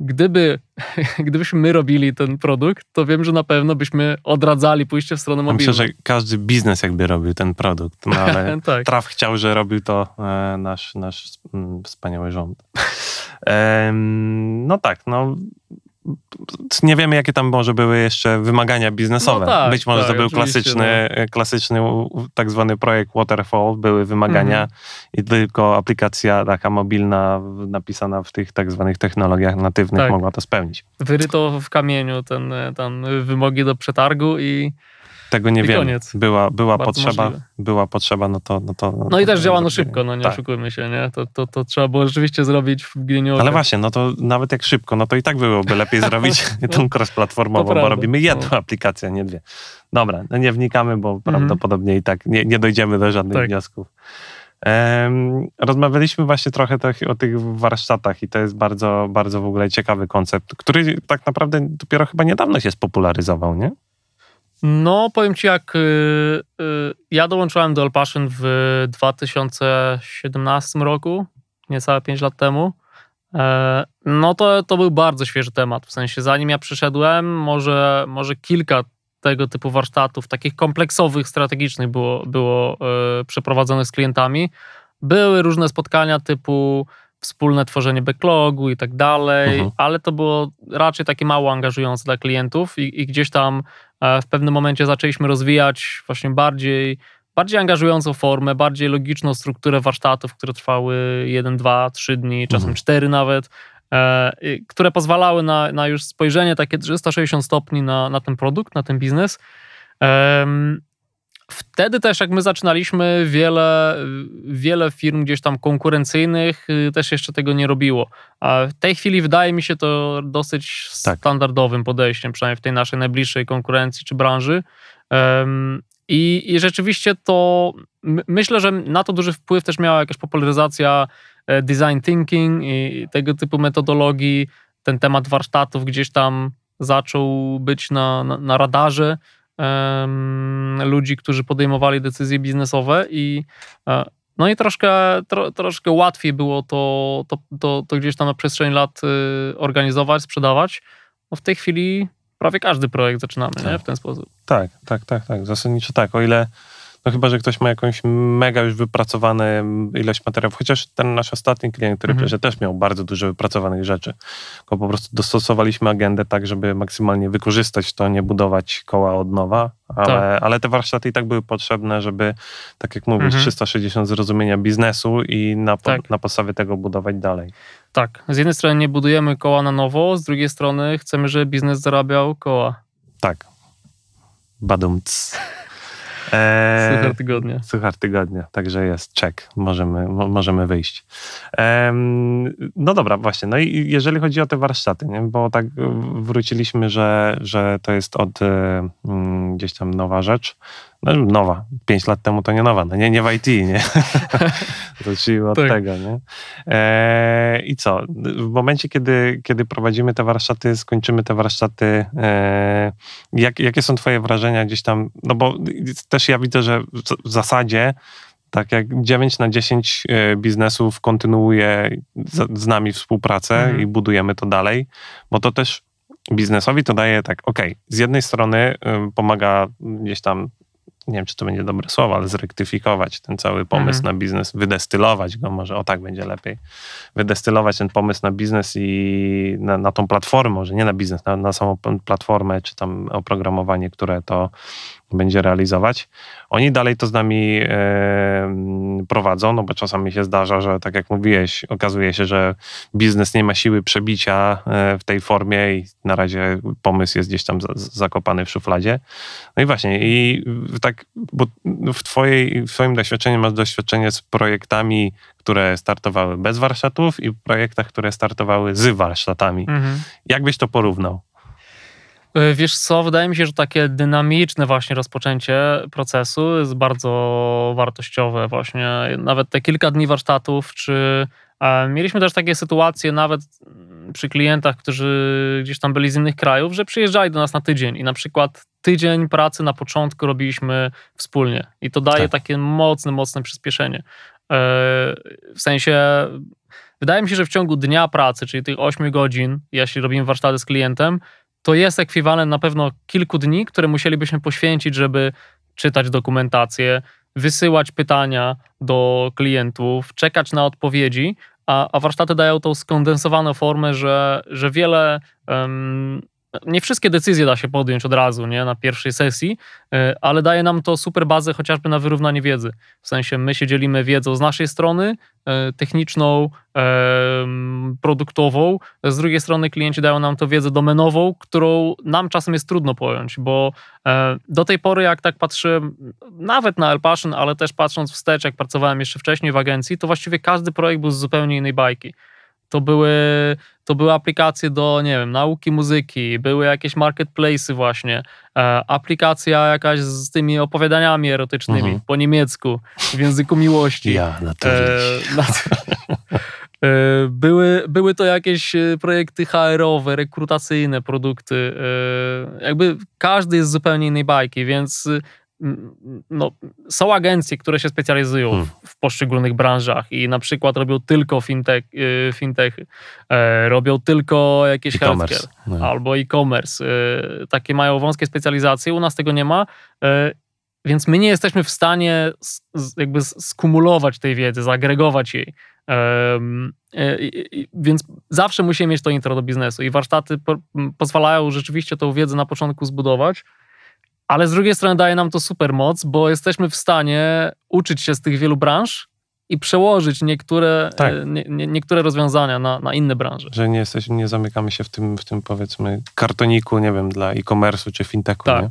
gdyby, gdybyśmy my robili ten produkt, to wiem, że na pewno byśmy odradzali pójście w stronę mobilną. Myślę, że każdy biznes jakby robił ten produkt, no ale tak. Traf chciał, że robił to e, nasz, nasz mm, wspaniały rząd. No tak, no nie wiemy, jakie tam może były jeszcze wymagania biznesowe. No tak, Być może tak, to był klasyczny, e, klasyczny tak zwany projekt Waterfall, były wymagania Mhm. i tylko aplikacja taka mobilna napisana w tych tak zwanych technologiach natywnych Tak. mogła to spełnić. Wyryto w kamieniu ten, ten wymogi do przetargu i Tego nie I wiemy. koniec. Była, była Bardzo potrzeba, możliwe. była potrzeba, no to... No, to, no i to- też działano szybko, no nie tak. oszukujmy się, nie? To, to, to trzeba było rzeczywiście zrobić w oka. Ale właśnie, no to nawet jak szybko, no to i tak byłoby lepiej zrobić tą cross-platformową, bo robimy jedną No. aplikację, a nie dwie. Dobra, no nie wnikamy, bo prawdopodobnie i tak nie, nie dojdziemy do żadnych Tak. wniosków. Rozmawialiśmy właśnie trochę o tych warsztatach i to jest bardzo, bardzo w ogóle ciekawy koncept, który tak naprawdę dopiero chyba niedawno się spopularyzował, nie? No, powiem ci, jak y, y, ja dołączyłem do Alpassion w 2017 roku, niecałe 5 lat temu. E, no to, to był bardzo świeży temat. W sensie, zanim ja przyszedłem, może, może kilka tego typu warsztatów, takich kompleksowych, strategicznych było, było e, przeprowadzonych z klientami. Były różne spotkania typu wspólne tworzenie backlogu i tak dalej, Mhm. ale to było raczej takie mało angażujące dla klientów i, i gdzieś tam w pewnym momencie zaczęliśmy rozwijać właśnie bardziej, bardziej angażującą formę, bardziej logiczną strukturę warsztatów, które trwały 1, 2, 3 dni, czasem Mhm. 4 nawet, e, które pozwalały na, na już spojrzenie takie 360 stopni na, na ten produkt, na ten biznes. Wtedy też, jak my zaczynaliśmy, wiele, wiele firm gdzieś tam konkurencyjnych y, też jeszcze tego nie robiło. A w tej chwili wydaje mi się to dosyć Tak. standardowym podejściem, przynajmniej w tej naszej najbliższej konkurencji czy branży. Em, I, I rzeczywiście to my, myślę, że na to duży wpływ też miała jakaś popularyzacja e, design thinking i tego typu metodologii. Ten temat warsztatów gdzieś tam zaczął być na, na, na radarze ludzi, którzy podejmowali decyzje biznesowe i e, no i troszkę, tro, troszkę łatwiej było to, to, to, to gdzieś tam na przestrzeni lat y, organizować, sprzedawać. No w tej chwili prawie każdy projekt zaczynamy nie? Tak. w ten sposób. Tak, tak, tak, tak. Zasadniczo tak. O ile, no chyba, że ktoś ma jakąś mega już wypracowany ilość materiałów, chociaż ten nasz ostatni klient, który Mhm. też miał bardzo dużo wypracowanych rzeczy. Tylko po prostu dostosowaliśmy agendę tak, żeby maksymalnie wykorzystać to, nie budować koła od nowa, ale, Tak. ale te warsztaty i tak były potrzebne, żeby, tak jak mówisz, Mhm. 360 zrozumienia biznesu i na, po, Tak. na podstawie tego budować dalej. Tak, z jednej strony nie budujemy koła na nowo, z drugiej strony chcemy, żeby biznes zarabiał koła. Tak. Badumc. Eee, Super tygodnia. Suchar tygodnia, także jest, czek, możemy, mo, możemy wyjść. No dobra, właśnie, no i jeżeli chodzi o te warsztaty, nie? bo tak wróciliśmy, że, że to jest od y, gdzieś tam nowa rzecz, no, nowa, pięć lat temu to nie nowa, no nie, nie w IT, nie? Zacznijmy od Tak. tego, nie? E, I co? W momencie, kiedy, kiedy prowadzimy te warsztaty, skończymy te warsztaty, e, jak, jakie są twoje wrażenia gdzieś tam, no bo też ja widzę, że w- w zasadzie tak jak 9 na 10 e, biznesów kontynuuje z, z nami współpracę Mhm. i budujemy to dalej, bo to też biznesowi to daje tak, okej, z jednej strony y, pomaga gdzieś tam nie wiem, czy to będzie dobre słowo, ale zrektyfikować ten cały pomysł Mhm. na biznes, wydestylować go, może o tak będzie lepiej, wydestylować ten pomysł na biznes i na, na tą platformę, może nie na biznes, na, na samą platformę, czy tam oprogramowanie, które to będzie realizować. Oni dalej to z nami e, prowadzą, no bo czasami się zdarza, że tak jak mówiłeś, okazuje się, że biznes nie ma siły przebicia e, w tej formie i na razie pomysł jest gdzieś tam za- zakopany w szufladzie. No i właśnie, i tak, bo w, twojej, w twoim doświadczeniu masz doświadczenie z projektami, które startowały bez warsztatów i projektach, które startowały z warsztatami. Mhm. Jak byś to porównał? E, Wiesz co, wydaje mi się, że takie dynamiczne właśnie rozpoczęcie procesu jest bardzo wartościowe właśnie. Nawet te kilka dni warsztatów, czy e, mieliśmy też takie sytuacje nawet mm, przy klientach, którzy gdzieś tam byli z innych krajów, że przyjeżdżali do nas na tydzień i na przykład tydzień pracy na początku robiliśmy wspólnie i to daje Tak. takie mocne, mocne przyspieszenie. E, W sensie wydaje mi się, że w ciągu dnia pracy, czyli tych 8 godzin, jeśli robimy warsztaty z klientem, to jest ekwiwalent na pewno kilku dni, które musielibyśmy poświęcić, żeby czytać dokumentację, wysyłać pytania do klientów, czekać na odpowiedzi, a, a warsztaty dają tą skondensowaną formę, że, że wiele. em, nie wszystkie decyzje da się podjąć od razu, nie, na pierwszej sesji, e, ale daje nam to super bazę chociażby na wyrównanie wiedzy. W sensie my się dzielimy wiedzą z naszej strony, e, techniczną, em, produktową, z drugiej strony klienci dają nam to wiedzę domenową, którą nam czasem jest trudno pojąć, bo e, do tej pory jak tak patrzę nawet na Elpassion, ale też patrząc wstecz, jak pracowałem jeszcze wcześniej w agencji, to właściwie każdy projekt był z zupełnie innej bajki. To były, to były aplikacje do, nie wiem, nauki muzyki, były jakieś marketplace'y właśnie, e, aplikacja jakaś z tymi opowiadaniami erotycznymi Mhm. po niemiecku, w języku miłości. Ja, na to E, E, Były, były to jakieś e, projekty HR-owe, rekrutacyjne produkty. e, Jakby każdy jest zupełnie innej bajki, więc no, są agencje, które się specjalizują Hmm. w, poszczególnych branżach i na przykład robią tylko fintech, y, fintechy, e, robią tylko jakieś e-commerce. healthcare No. albo e-commerce. y, Takie mają wąskie specjalizacje, u nas tego nie ma. y, Więc my nie jesteśmy w stanie jakby skumulować tej wiedzy, zagregować jej. Więc zawsze musimy mieć to intro do biznesu i warsztaty pozwalają rzeczywiście tą wiedzę na początku zbudować, ale z drugiej strony daje nam to super moc, bo jesteśmy w stanie uczyć się z tych wielu branż i przełożyć niektóre, Tak. e, nie, nie, niektóre rozwiązania na, na inne branże. Że nie, jesteśmy, nie zamykamy się w tym, w tym powiedzmy kartoniku, nie wiem, dla e-commerce'u czy fintechu. Tak. Nie?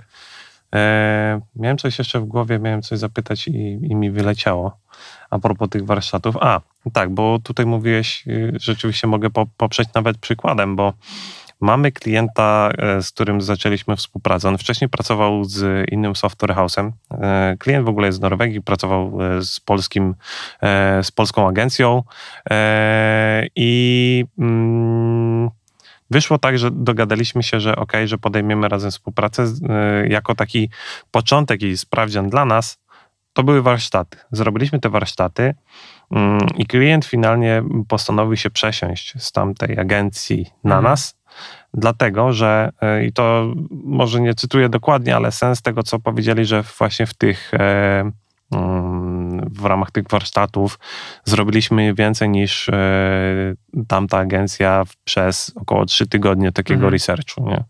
E, miałem coś jeszcze w głowie, miałem coś zapytać i, i mi wyleciało a propos tych warsztatów. A, tak, bo tutaj mówiłeś, y, rzeczywiście mogę po, poprzeć nawet przykładem, bo mamy klienta, e, z którym zaczęliśmy współpracę. On wcześniej pracował z innym software house'em. E, Klient w ogóle jest z Norwegii, pracował e, z polskim, z polską agencją i mm, Wyszło tak, że dogadaliśmy się, że ok, że podejmiemy razem współpracę jako taki początek i sprawdzian dla nas. To były warsztaty. Zrobiliśmy te warsztaty mm, i klient finalnie postanowił się przesiąść z tamtej agencji na Mhm. nas, dlatego że, y, i to może nie cytuję dokładnie, ale sens tego, co powiedzieli, że właśnie w tych e, mm, w ramach tych warsztatów zrobiliśmy więcej niż e, tamta agencja przez około trzy tygodnie takiego Mhm. researchu. Nie?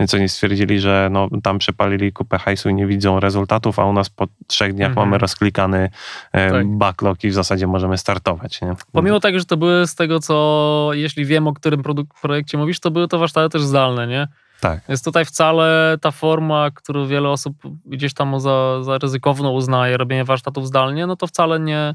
Więc oni stwierdzili, że no, tam przepalili kupę hajsu i nie widzą rezultatów, a u nas po trzech dniach Mhm. mamy rozklikany e, Tak. backlog i w zasadzie możemy startować. Nie? Pomimo tego, że to były z tego, co jeśli wiem, o którym produk- projekcie mówisz, to były to warsztaty też zdalne, nie? Tak. Więc tutaj wcale ta forma, którą wiele osób gdzieś tam za, za ryzykowną uznaje, robienie warsztatów zdalnie, no to wcale nie,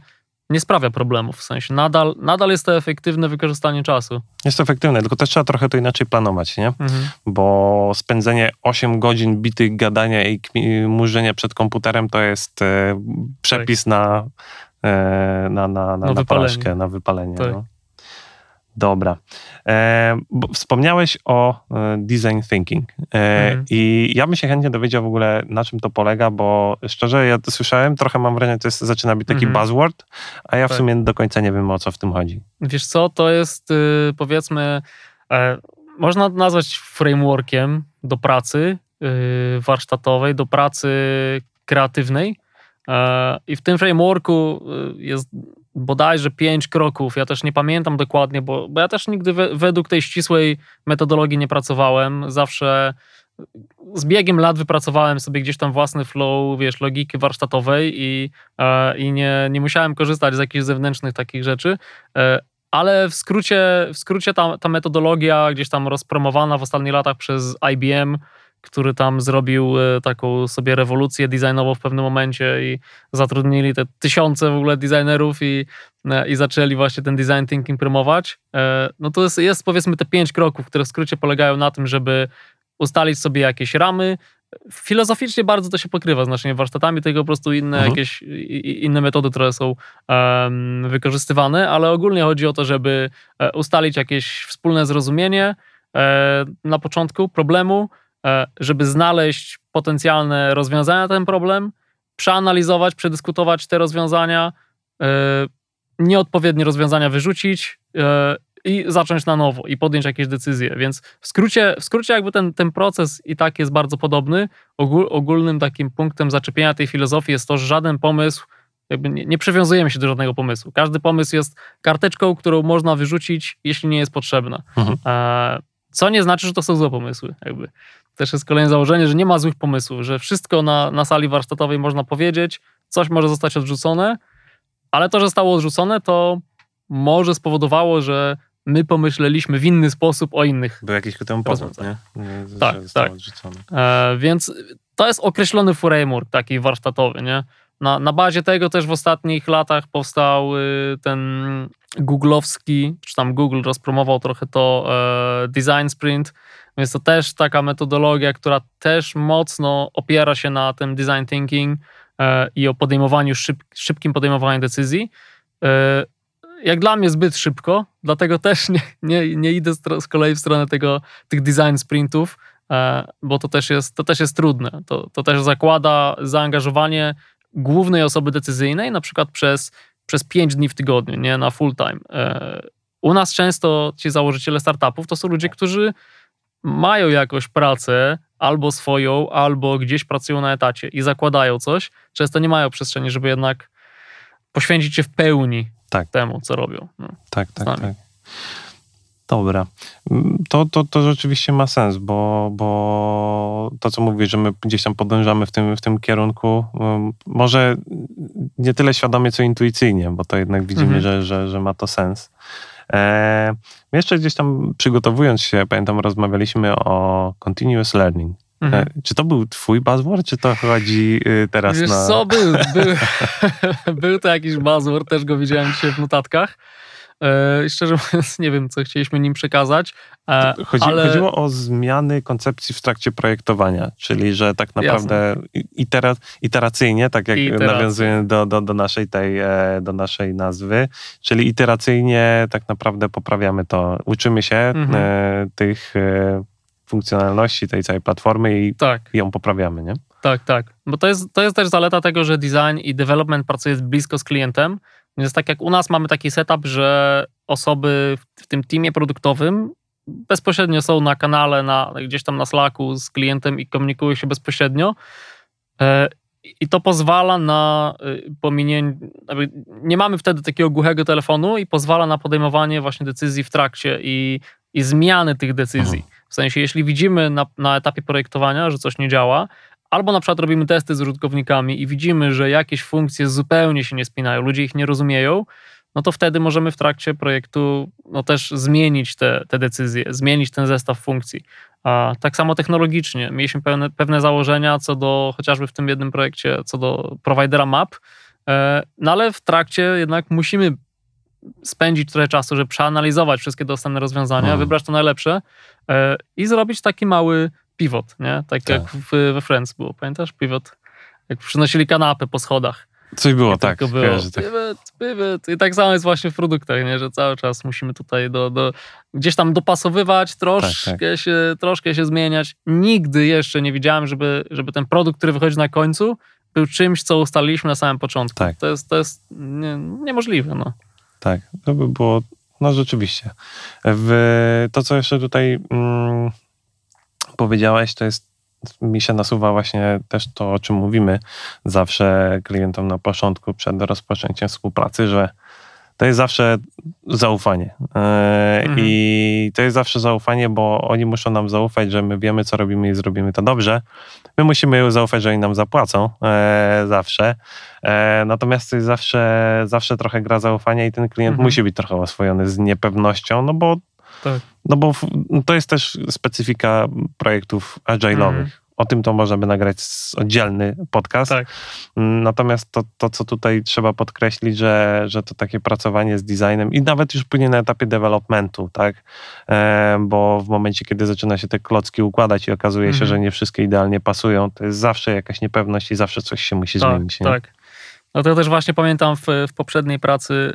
nie sprawia problemów. W sensie nadal, nadal jest to efektywne wykorzystanie czasu. Jest to efektywne, tylko też trzeba trochę to inaczej planować, nie? Mhm. bo spędzenie 8 godzin bitych gadania i murzenia przed komputerem to jest e, przepis na, e, na, na, na, na, wypalenie. porażkę, na wypalenie. Tak. No. Dobra. E, wspomniałeś o e, design thinking e, Mhm. i ja bym się chętnie dowiedział w ogóle na czym to polega, bo szczerze ja to słyszałem, trochę mam wrażenie, to jest, zaczyna być taki Mhm. buzzword, a ja w Tak. sumie do końca nie wiem o co w tym chodzi. Wiesz co, to jest y, powiedzmy, e, można nazwać frameworkiem do pracy y, warsztatowej, do pracy kreatywnej. E, I w tym frameworku e, jest bodajże pięć kroków. Ja też nie pamiętam dokładnie, bo, bo ja też nigdy we, według tej ścisłej metodologii nie pracowałem. Zawsze z biegiem lat wypracowałem sobie gdzieś tam własny flow, wiesz, logiki warsztatowej i, e, i nie, nie musiałem korzystać z jakichś zewnętrznych takich rzeczy. E, ale w skrócie, w skrócie ta, ta metodologia gdzieś tam rozpromowana w ostatnich latach przez IBM, który tam zrobił e, taką sobie rewolucję designową w pewnym momencie i zatrudnili te tysiące w ogóle designerów i, i zaczęli właśnie ten design thinking promować. No to jest, jest powiedzmy te pięć kroków, które w skrócie polegają na tym, żeby ustalić sobie jakieś ramy. Filozoficznie bardzo to się pokrywa z naszymi warsztatami, tylko po prostu inne mhm. jakieś inne metody, które są um, wykorzystywane, ale ogólnie chodzi o to, żeby e, ustalić jakieś wspólne zrozumienie e, na początku problemu, e, żeby znaleźć potencjalne rozwiązania na ten problem, przeanalizować, przedyskutować te rozwiązania, e, nieodpowiednie rozwiązania wyrzucić e, i zacząć na nowo i podjąć jakieś decyzje. Więc w skrócie, w skrócie jakby ten, ten proces i tak jest bardzo podobny. Ogól, ogólnym takim punktem zaczepienia tej filozofii jest to, że żaden pomysł, jakby nie, nie przywiązujemy się do żadnego pomysłu. Każdy pomysł jest karteczką, którą można wyrzucić, jeśli nie jest potrzebna. Mhm. E, co nie znaczy, że to są złe pomysły. Jakby. Też jest kolejne założenie, że nie ma złych pomysłów, że wszystko na, na sali warsztatowej można powiedzieć, coś może zostać odrzucone, ale to, że zostało odrzucone, to może spowodowało, że my pomyśleliśmy w inny sposób o innych. Był jakiś ku temu powód, nie? nie? Tak, tak. E, więc to jest określony framework taki warsztatowy, nie? Na, na bazie tego też w ostatnich latach powstał y, ten googlowski, czy tam Google rozpromował trochę to e, design sprint, więc to też taka metodologia, która też mocno opiera się na tym design thinking e, i o podejmowaniu, szyb, szybkim podejmowaniu decyzji. E, jak dla mnie zbyt szybko, dlatego też nie, nie, nie idę z kolei w stronę tego, tych design sprintów, e, bo to też jest, to też jest trudne. To, to też zakłada zaangażowanie głównej osoby decyzyjnej, na przykład przez, przez 5 dni w tygodniu, nie na full time. U nas często ci założyciele startupów to są ludzie, którzy mają jakąś pracę, albo swoją, albo gdzieś pracują na etacie i zakładają coś. Często nie mają przestrzeni, żeby jednak poświęcić się w pełni tak. temu, co robią. No, tak, tak, tak. Dobra. To, to, to rzeczywiście ma sens, bo, bo to, co mówisz, że my gdzieś tam podążamy w tym, w tym kierunku, um, może nie tyle świadomie, co intuicyjnie, bo to jednak widzimy, mhm. że, że, że ma to sens. E, jeszcze gdzieś tam przygotowując się, pamiętam, rozmawialiśmy o continuous learning. Mhm. E, czy to był twój buzzword, czy to chodzi y, teraz Wiesz na... co, był, był, był to jakiś buzzword, też go widziałem dzisiaj w notatkach. E, szczerze mówiąc, nie wiem, co chcieliśmy nim przekazać. E, Chodzi, ale... Chodziło o zmiany koncepcji w trakcie projektowania, czyli że tak naprawdę itera, iteracyjnie, tak jak nawiązuję do, do, do, naszej tej, e, do naszej nazwy, czyli iteracyjnie tak naprawdę poprawiamy to, uczymy się mhm. e, tych funkcjonalności tej całej platformy i tak. ją poprawiamy, nie? Tak, tak. Bo to jest, to jest też zaleta tego, że design i development pracuje blisko z klientem. Więc tak jak u nas mamy taki setup, że osoby w tym teamie produktowym bezpośrednio są na kanale, na, gdzieś tam na Slacku z klientem i komunikują się bezpośrednio. E, I to pozwala na y, pominięcie, nie mamy wtedy takiego głuchego telefonu i pozwala na podejmowanie właśnie decyzji w trakcie i, i zmiany tych decyzji. W sensie, jeśli widzimy na, na etapie projektowania, że coś nie działa, albo na przykład robimy testy z użytkownikami i widzimy, że jakieś funkcje zupełnie się nie spinają, ludzie ich nie rozumieją, no to wtedy możemy w trakcie projektu no też zmienić te, te decyzje, zmienić ten zestaw funkcji. A tak samo technologicznie. Mieliśmy pewne, pewne założenia co do, chociażby w tym jednym projekcie, co do providera map, e, no ale w trakcie jednak musimy spędzić trochę czasu, żeby przeanalizować wszystkie dostępne rozwiązania, hmm. wybrać to najlepsze e, i zrobić taki mały pivot, nie? Tak, tak. jak w, we Friends było, pamiętasz? Pivot. Jak przynosili kanapę po schodach. Coś było, tak. Było. tak. Pivot, pivot. I tak samo jest właśnie w produktach, nie? że cały czas musimy tutaj do, do, gdzieś tam dopasowywać, troszkę, tak, tak. Się, troszkę się zmieniać. Nigdy jeszcze nie widziałem, żeby, żeby ten produkt, który wychodzi na końcu, był czymś, co ustaliliśmy na samym początku. Tak. To jest, to jest nie, niemożliwe. No. Tak, to by było, no rzeczywiście. W, to, co jeszcze tutaj mm, powiedziałeś, to jest mi się nasuwa właśnie też to, o czym mówimy zawsze klientom na początku, przed rozpoczęciem współpracy, że to jest zawsze zaufanie. E, Mhm. I to jest zawsze zaufanie, bo oni muszą nam zaufać, że my wiemy, co robimy i zrobimy to dobrze. My musimy zaufać, że oni nam zapłacą e, zawsze. E, natomiast to jest zawsze, zawsze trochę gra zaufania i ten klient Mhm. musi być trochę oswojony z niepewnością, no bo, Tak. No bo w- to jest też specyfika projektów agile'owych. Mhm. O tym to można by nagrać oddzielny podcast. Tak. Mm, Natomiast to, to, co tutaj trzeba podkreślić, że, że to takie pracowanie z designem i nawet już później na etapie developmentu, tak? E, bo w momencie, kiedy zaczyna się te klocki układać i okazuje się, Mhm. że nie wszystkie idealnie pasują, to jest zawsze jakaś niepewność i zawsze coś się musi tak, zmienić. Nie? Tak. No to ja też właśnie pamiętam w, w poprzedniej pracy,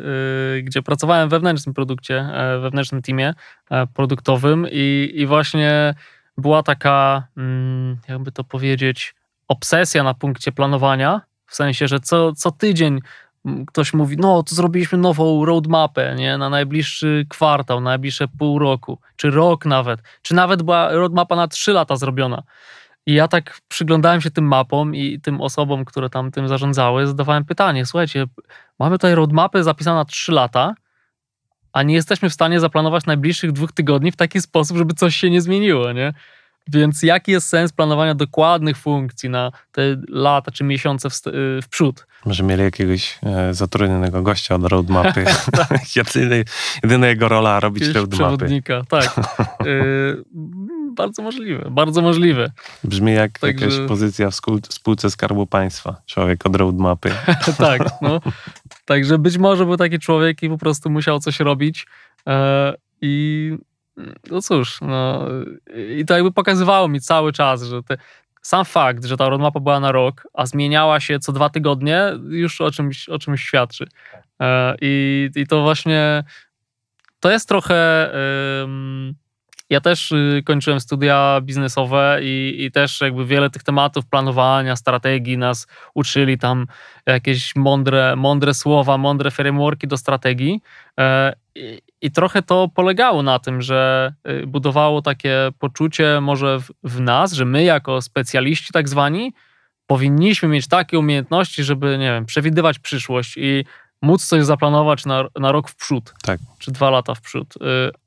yy, gdzie pracowałem w wewnętrznym produkcie, e, wewnętrznym teamie e, produktowym i, i właśnie była taka, mm, jakby to powiedzieć, obsesja na punkcie planowania, w sensie, że co, co tydzień mm, ktoś mówi, no to zrobiliśmy nową roadmapę, nie, na najbliższy kwartał, na najbliższe pół roku, czy rok nawet, czy nawet była roadmapa na trzy lata zrobiona. I ja tak przyglądałem się tym mapom i tym osobom, które tam tym zarządzały, zadawałem pytanie: słuchajcie, mamy tutaj roadmapy zapisane na 3 lata, a nie jesteśmy w stanie zaplanować najbliższych dwóch tygodni w taki sposób, żeby coś się nie zmieniło, nie? Więc jaki jest sens planowania dokładnych funkcji na te lata czy miesiące w, y, w przód? Może mieli jakiegoś e, zatrudnionego gościa od roadmapy. Jedyny, jedyna jego rola robić Jakiegoś roadmapy. przewodnika, tak. Y, bardzo możliwe, bardzo możliwe. Brzmi jak Także- jakaś pozycja w spółce Skarbu Państwa. Człowiek od roadmapy. tak, no. Także być może był taki człowiek i po prostu musiał coś robić. E, I no cóż, no, i to jakby pokazywało mi cały czas, że te, sam fakt, że ta roadmapa była na rok, a zmieniała się co dwa tygodnie, już o czymś, o czymś świadczy. E, I, I to właśnie to jest trochę. ym, ja też y, kończyłem studia biznesowe i, i też jakby wiele tych tematów planowania, strategii nas uczyli tam jakieś mądre, mądre słowa, mądre frameworki do strategii. E, I, I trochę to polegało na tym, że y, budowało takie poczucie może w, w nas, że my jako specjaliści tak zwani powinniśmy mieć takie umiejętności, żeby, nie wiem, przewidywać przyszłość i móc coś zaplanować na, na rok w przód. Tak. Czy dwa lata w przód. Y,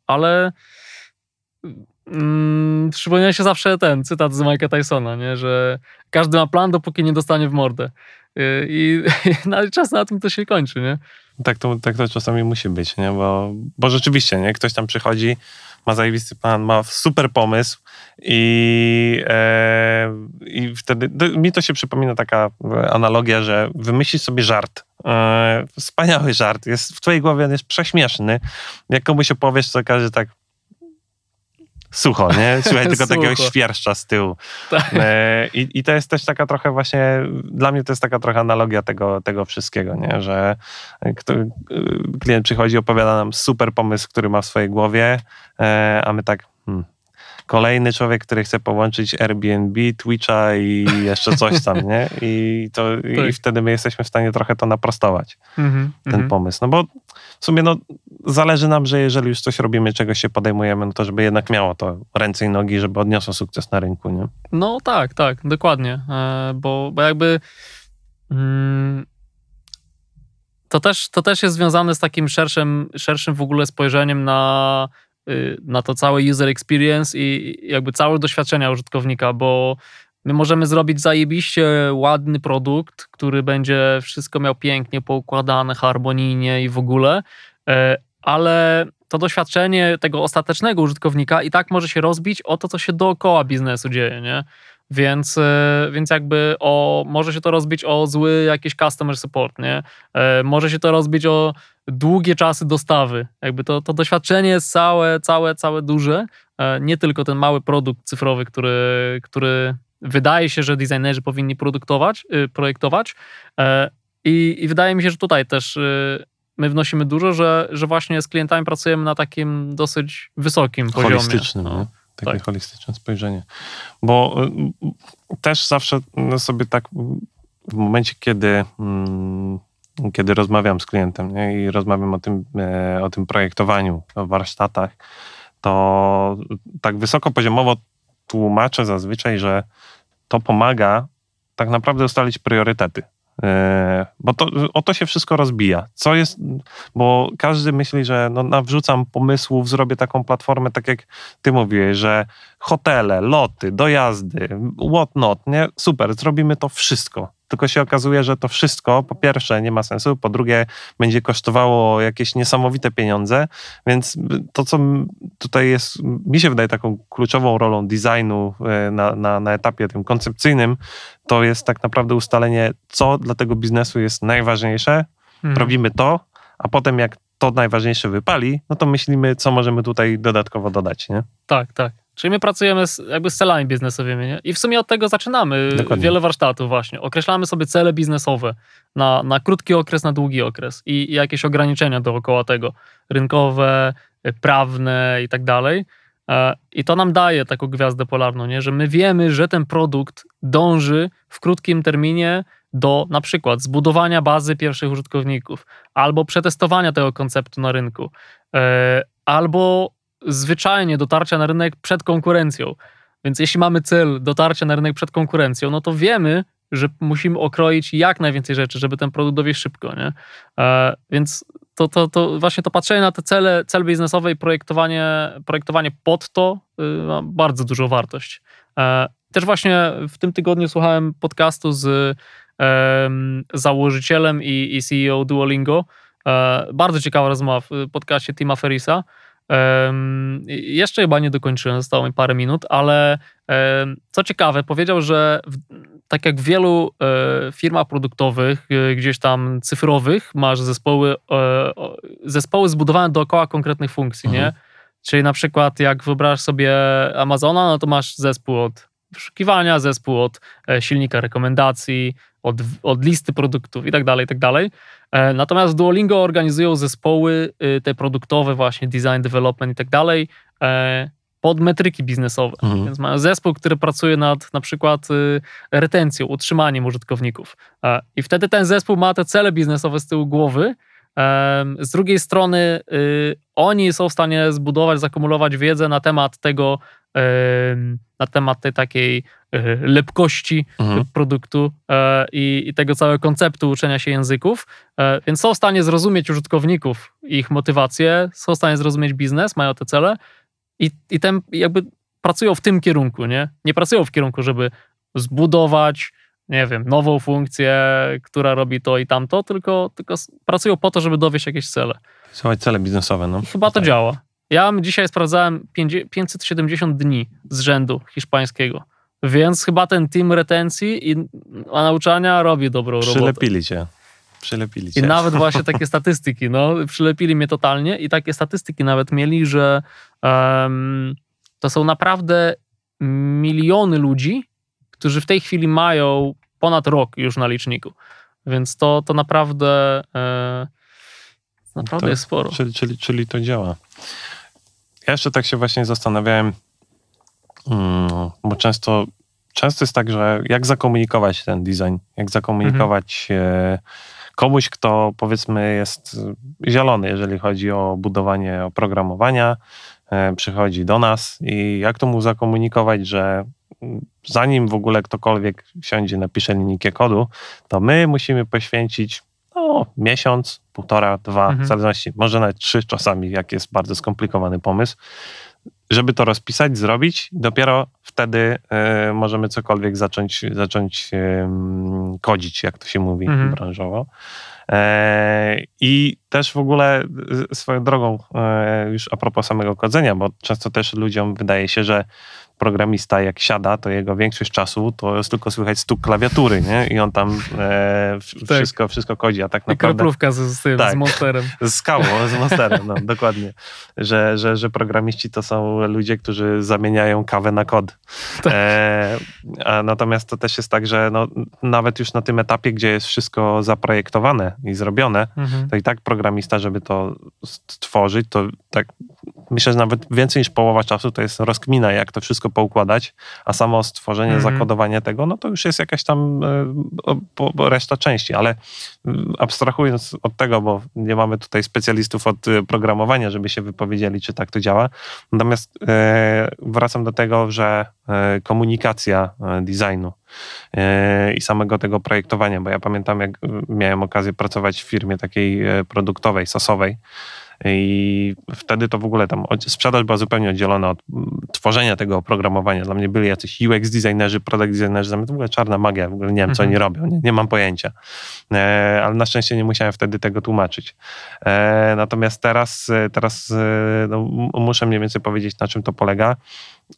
Ale mm, przypomina się zawsze ten cytat z Mike'a Tysona, nie? że każdy ma plan, dopóki nie dostanie w mordę. Y, I, i na- czas na tym to się kończy, nie? Tak to, tak to czasami musi być, nie? Bo, bo rzeczywiście, nie? Ktoś tam przychodzi, ma zajebisty plan, ma super pomysł i, e, i wtedy to, mi to się przypomina taka e, analogia, że wymyślisz sobie żart. E, wspaniały żart, jest w twojej głowie on jest prześmieszny. Jak komuś opowiesz, to każdy tak sucho, nie? Słuchaj tylko takiego Sucho. świerszcza z tyłu. Tak. E, I, I to jest też taka trochę właśnie, dla mnie to jest taka trochę analogia tego, tego wszystkiego, nie? że kto, y, klient przychodzi, opowiada nam super pomysł, który ma w swojej głowie, e, a my tak, hmm, kolejny człowiek, który chce połączyć Airbnb, Twitcha i jeszcze coś tam, nie? I, to, i Tak. wtedy my jesteśmy w stanie trochę to naprostować, Mhm, ten mhm. pomysł. No bo w sumie no, zależy nam, że jeżeli już coś robimy, czegoś się podejmujemy, no to żeby jednak miało to ręce i nogi, żeby odniosło sukces na rynku, nie? No tak, tak, dokładnie. E, Bo, bo jakby mm, to, też, to też jest związane z takim szerszym, szerszym w ogóle spojrzeniem na, na to całe user experience i i jakby całe doświadczenia użytkownika, bo my możemy zrobić zajebiście ładny produkt, który będzie wszystko miał pięknie poukładane, harmonijnie i w ogóle, e, ale to doświadczenie tego ostatecznego użytkownika i tak może się rozbić o to, co się dookoła biznesu dzieje, nie? Więc, e, więc jakby o, może się to rozbić o zły jakiś customer support, nie? E, Może się to rozbić o długie czasy dostawy. Jakby to, to doświadczenie jest całe, całe, całe duże. E, Nie tylko ten mały produkt cyfrowy, który, który wydaje się, że designerzy powinni produktować, y, projektować. I, I wydaje mi się, że tutaj też y, my wnosimy dużo, że, że właśnie z klientami pracujemy na takim dosyć wysokim poziomie. holistycznym, No. Takie tak. holistyczne spojrzenie. Bo y, też zawsze no, sobie tak w momencie, kiedy, mm, kiedy rozmawiam z klientem nie? i rozmawiam o tym, e, o tym projektowaniu, o warsztatach, to tak wysokopoziomowo tłumaczę zazwyczaj, że to pomaga tak naprawdę ustalić priorytety. E, bo to, o to się wszystko rozbija. Co jest, bo każdy myśli, że no, nawrzucam pomysłów, zrobię taką platformę, tak jak ty mówiłeś, że hotele, loty, dojazdy, what not, nie? Super, zrobimy to wszystko. Tylko się okazuje, że to wszystko po pierwsze nie ma sensu, po drugie będzie kosztowało jakieś niesamowite pieniądze, więc to, co tutaj jest, mi się wydaje taką kluczową rolą designu e, na, na, na etapie tym koncepcyjnym, to jest tak naprawdę ustalenie, co dla tego biznesu jest najważniejsze. Mhm. Robimy to, a potem jak to najważniejsze wypali, no to myślimy, co możemy tutaj dodatkowo dodać, nie? Tak, tak. Czyli my pracujemy z, jakby z celami biznesowymi nie? i w sumie od tego zaczynamy Dokładnie. wiele warsztatów właśnie. Określamy sobie cele biznesowe na, na krótki okres, na długi okres i, i jakieś ograniczenia dookoła tego, rynkowe, prawne i tak dalej. E, I to nam daje taką gwiazdę polarną, nie? że my wiemy, że ten produkt dąży w krótkim terminie do na przykład zbudowania bazy pierwszych użytkowników, albo przetestowania tego konceptu na rynku, e, albo zwyczajnie dotarcia na rynek przed konkurencją. Więc jeśli mamy cel dotarcia na rynek przed konkurencją, no to wiemy, że musimy okroić jak najwięcej rzeczy, żeby ten produkt dowieść szybko, nie? E, więc to, to, to właśnie to patrzenie na te cele, cel biznesowe i projektowanie, projektowanie pod to y, ma bardzo dużą wartość. E, też właśnie w tym tygodniu słuchałem podcastu z e, założycielem i, i CEO Duolingo. E, bardzo ciekawa rozmowa w podcaście Tima Ferisa. Jeszcze chyba nie dokończyłem, zostało mi parę minut, ale co ciekawe, powiedział, że w, tak jak w wielu e, firmach produktowych, e, gdzieś tam cyfrowych, masz zespoły, e, zespoły zbudowane dookoła konkretnych funkcji, mhm. nie? Czyli na przykład jak wyobrażasz sobie Amazona, no to masz zespół od wyszukiwania, zespół od silnika rekomendacji, od, od listy produktów i tak dalej, i tak dalej. E, natomiast Duolingo organizują zespoły y, te produktowe właśnie, design, development i tak dalej, e, pod metryki biznesowe. Mhm. Więc mają zespół, który pracuje nad na przykład y, retencją, utrzymaniem użytkowników. E, I wtedy ten zespół ma te cele biznesowe z tyłu głowy. Z drugiej strony y, oni są w stanie zbudować, zakumulować wiedzę na temat tego, na temat tej takiej e, lepkości mhm. produktu e, i, i, tego całego konceptu uczenia się języków, e, więc są w stanie zrozumieć użytkowników, ich motywacje, są w stanie zrozumieć biznes, mają te cele i, i ten jakby pracują w tym kierunku, nie? Nie pracują w kierunku, żeby zbudować, nie wiem, nową funkcję, która robi to i tamto, tylko, tylko pracują po to, żeby dowieść jakieś cele. Są cele biznesowe, no. I chyba to tak. działa. Ja dzisiaj sprawdzałem 570 dni z rzędu hiszpańskiego. Więc chyba ten team retencji i nauczania robi dobrą robotę. Przylepili cię. Przylepili cię. I nawet właśnie takie statystyki, no, przylepili mnie totalnie i takie statystyki nawet mieli, że um, to są naprawdę miliony ludzi, którzy w tej chwili mają ponad rok już na liczniku. Więc to, to naprawdę, e, naprawdę to, jest sporo. Czyli, czyli, czyli to działa. Ja jeszcze tak się właśnie zastanawiałem, mm, bo często, często jest tak, że jak zakomunikować ten design, jak zakomunikować mhm. komuś, kto powiedzmy jest zielony, jeżeli chodzi o budowanie oprogramowania, e, przychodzi do nas i jak to mu zakomunikować, że zanim w ogóle ktokolwiek siądzie, napisze linijkę kodu, to my musimy poświęcić no, miesiąc, półtora, dwa, mhm. w zależności, może nawet trzy czasami, jak jest bardzo skomplikowany pomysł, żeby to rozpisać, zrobić, dopiero wtedy y, możemy cokolwiek zacząć, zacząć y, kodzić, jak to się mówi mhm. branżowo. E, I też w ogóle swoją drogą, e, już a propos samego kodzenia, bo często też ludziom wydaje się, że programista jak siada, to jego większość czasu to jest tylko słychać stuk klawiatury, nie? I on tam e, tak. wszystko, wszystko kodzi, a tak naprawdę... I kroplówka z, z, tak, z monsterem. Z skałą, z monsterem, no dokładnie. Że, że, że programiści to są ludzie, którzy zamieniają kawę na kod. Tak. E, a natomiast to też jest tak, że no, nawet już na tym etapie, gdzie jest wszystko zaprojektowane i zrobione, mhm. to i tak programista, żeby to stworzyć, to tak myślę, że nawet więcej niż połowa czasu to jest rozkmina, jak to wszystko poukładać, a samo stworzenie, Mhm. zakodowanie tego, no to już jest jakaś tam e, reszta części, ale mm, abstrahując od tego, bo nie mamy tutaj specjalistów od e, programowania, żeby się wypowiedzieli, czy tak to działa. Natomiast e, wracam do tego, że komunikacja designu i samego tego projektowania, bo ja pamiętam, jak miałem okazję pracować w firmie takiej produktowej, sosowej, i wtedy to w ogóle tam sprzedaż była zupełnie oddzielona od tworzenia tego oprogramowania. Dla mnie byli jacyś UX designerzy, product designerzy, to w ogóle czarna magia, w ogóle nie wiem, co Mhm. oni robią, nie, nie mam pojęcia. E, ale na szczęście nie musiałem wtedy tego tłumaczyć. E, natomiast teraz, e, teraz e, no, muszę mniej więcej powiedzieć, na czym to polega.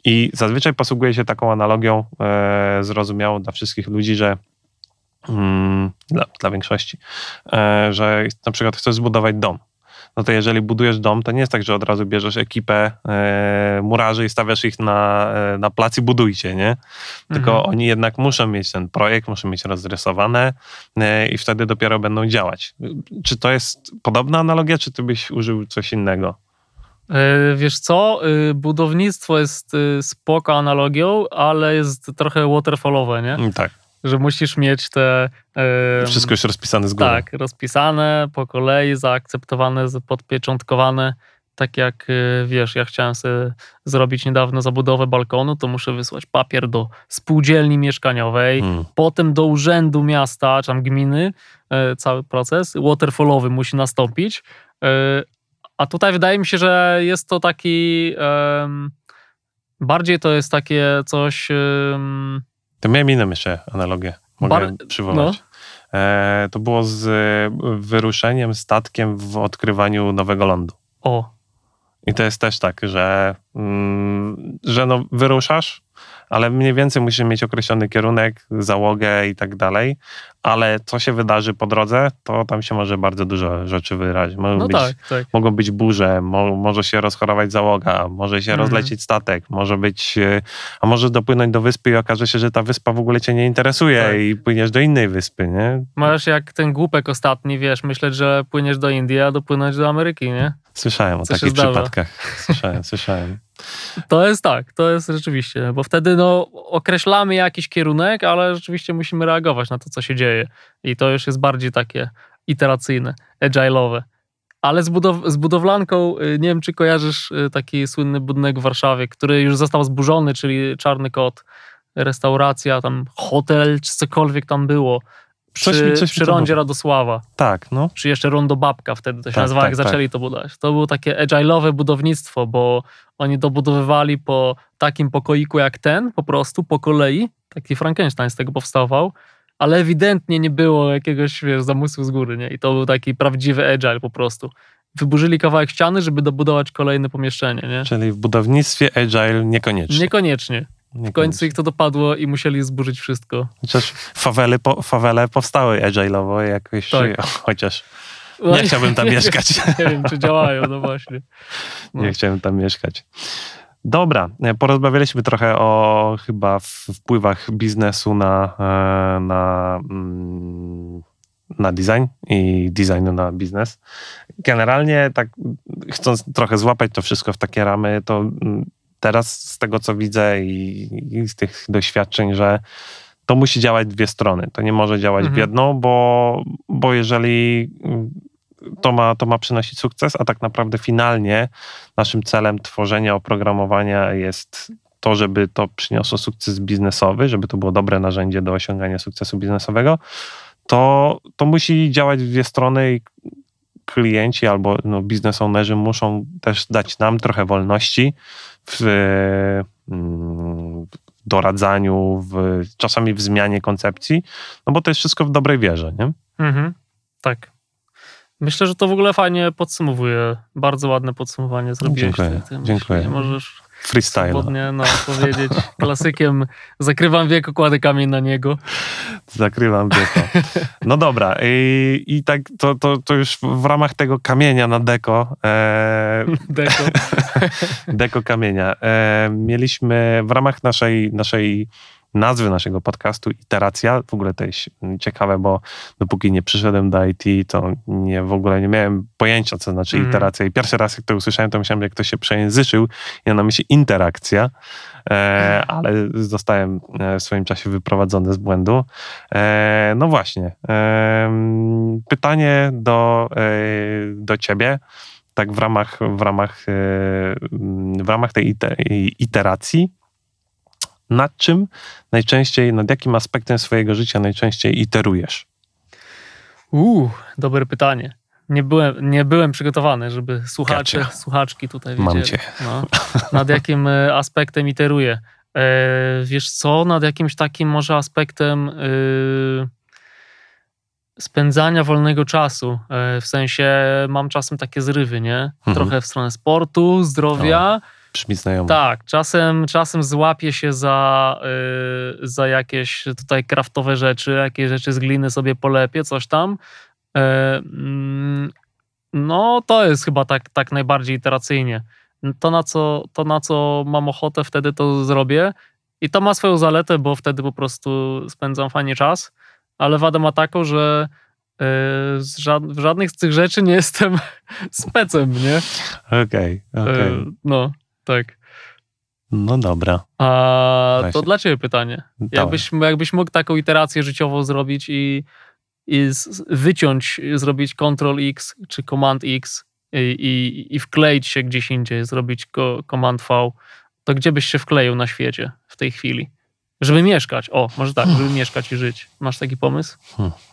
I zazwyczaj posługuję się taką analogią e, zrozumiałą dla wszystkich ludzi, że mm, dla, dla większości, e, że na przykład chcesz zbudować dom. No to jeżeli budujesz dom, to nie jest tak, że od razu bierzesz ekipę e, murarzy i stawiasz ich na, e, na plac i budujcie, nie? Tylko Mhm. oni jednak muszą mieć ten projekt, muszą mieć rozrysowane e, i wtedy dopiero będą działać. Czy to jest podobna analogia, czy ty byś użył coś innego? E, Wiesz co, e, budownictwo jest spoko analogią, ale jest trochę waterfallowe, nie? Mm, Tak. Że musisz mieć te... e, Wszystko już rozpisane z góry. Tak, rozpisane po kolei, zaakceptowane, podpieczątkowane. Tak jak y, wiesz, ja chciałem sobie zrobić niedawno zabudowę balkonu, to muszę wysłać papier do spółdzielni mieszkaniowej, Mm. potem do urzędu miasta, czy tam gminy, e, cały proces waterfallowy musi nastąpić. E, A tutaj wydaje mi się, że jest to taki. bardziej to jest takie coś. To miałem inną jeszcze analogię. Mogę Bar- przywołać. E, to było z e, wyruszeniem statkiem w odkrywaniu nowego lądu. O, I to jest też tak, że, mm, że no, wyruszasz, ale mniej więcej musisz mieć określony kierunek, załogę i tak dalej, ale co się wydarzy po drodze, to tam się może bardzo dużo rzeczy wyrazić. Mogą, no być, tak, tak. mogą być burze, mo, może się rozchorować załoga, może się Mhm. rozlecieć statek, może być, e, a może dopłynąć do wyspy i okaże się, że ta wyspa w ogóle cię nie interesuje Tak. i płyniesz do innej wyspy, nie? Masz jak ten głupek ostatni, wiesz, myśleć, że płyniesz do Indii, a dopłynąć do Ameryki, nie? Słyszałem o Co takich przypadkach. Słyszałem, słyszałem. To jest tak, to jest rzeczywiście, bo wtedy no, określamy jakiś kierunek, ale rzeczywiście musimy reagować na to, co się dzieje. I to już jest bardziej takie iteracyjne, agile'owe. Ale z, budow- z budowlanką, y, nie wiem, czy kojarzysz y, taki słynny budynek w Warszawie, który już został zburzony, czyli Czarny Kot, restauracja, tam hotel, czy cokolwiek tam było. Przy, Coś mi- coś przy rondzie. Radosława, Tak, no. czy jeszcze rondo Babka wtedy to się Tak, nazywało, jak tak, zaczęli to budować. To było takie agile'owe budownictwo, bo oni dobudowywali po takim pokoiku jak ten, po prostu, po kolei. Taki Frankenstein z tego powstawał, ale ewidentnie nie było jakiegoś, wiesz, zamysłu z góry, nie? I to był taki prawdziwy agile po prostu. Wyburzyli kawałek ściany, żeby dobudować kolejne pomieszczenie, nie? Czyli w budownictwie agile niekoniecznie. Niekoniecznie. W końcu ich to dopadło i musieli zburzyć wszystko. Chociaż fawele, po, fawele powstały agile'owo jakoś, Tak. chociaż nie chciałbym tam mieszkać. Nie wiem, czy działają, no właśnie. No. Nie chciałem tam mieszkać. Dobra, porozmawialiśmy trochę o chyba wpływach biznesu na, e, na, mm, na design i designu na biznes. Generalnie tak chcąc trochę złapać to wszystko w takie ramy, to mm, teraz z tego co widzę i, i z tych doświadczeń, że to musi działać dwie strony. To nie może działać w Mhm. jedną, bo, bo jeżeli mm, to ma, to ma przynosić sukces, a tak naprawdę finalnie naszym celem tworzenia oprogramowania jest to, żeby to przyniosło sukces biznesowy, żeby to było dobre narzędzie do osiągania sukcesu biznesowego, to, to musi działać w dwie strony i klienci albo no, biznes ownerzy muszą też dać nam trochę wolności w, mm, w doradzaniu, w, czasami w zmianie koncepcji, no bo to jest wszystko w dobrej wierze, nie? Mhm, tak. Myślę, że to w ogóle fajnie podsumowuje. Bardzo ładne podsumowanie zrobiłeś. Dziękuję, tej dziękuję. Możesz Freestyle. swobodnie no, powiedzieć klasykiem zakrywam wieko, kładę kamień na niego. Zakrywam wieko. No dobra, i, i tak to, to, to już w ramach tego kamienia na deko, e, Deko. deko kamienia, e, mieliśmy w ramach naszej, naszej nazwy naszego podcastu iteracja. W ogóle to jest ciekawe, bo dopóki nie przyszedłem do IT, to nie, w ogóle nie miałem pojęcia, co znaczy Mhm. iteracja. I pierwszy raz, jak to usłyszałem, to myślałem, jak ktoś się przejęzyczył. Ja na myśli interakcja, e, ale zostałem e, w swoim czasie wyprowadzony z błędu. E, no właśnie. E, pytanie do, e, do ciebie. Tak w ramach, w ramach, e, w ramach tej ite- iteracji, nad czym najczęściej, nad jakim aspektem swojego życia najczęściej iterujesz? Uuu, dobre pytanie. Nie byłem, nie byłem przygotowany, żeby słuchacze, słuchaczki tutaj Mam wiedzieli. cię. No, nad jakim e, aspektem iteruję. E, wiesz co, nad jakimś takim może aspektem e, spędzania wolnego czasu. E, w sensie mam czasem takie zrywy, nie? Mhm. Trochę w stronę sportu, zdrowia. Brzmi znajomo. Tak, czasem, czasem złapię się za, y, za jakieś tutaj kraftowe rzeczy, jakieś rzeczy z gliny sobie polepię, coś tam. Mm, no, to jest chyba tak, tak najbardziej iteracyjnie. To na, co, to, na co mam ochotę, wtedy to zrobię. I to ma swoją zaletę, bo wtedy po prostu spędzam fajnie czas, ale wadę ma taką, że y, ża- w żadnych z tych rzeczy nie jestem specem, nie? Okej, okej. E, no, tak. No dobra. A Właśnie. to dla ciebie pytanie. Jakbyś, jakbyś mógł taką iterację życiową zrobić i, i z, wyciąć, zrobić Ctrl X czy Command X i, i, i wkleić się gdzieś indziej, zrobić ko, Command V, to gdzie byś się wkleił na świecie w tej chwili? Żeby mieszkać. O, może tak, żeby mieszkać i żyć. Masz taki pomysł?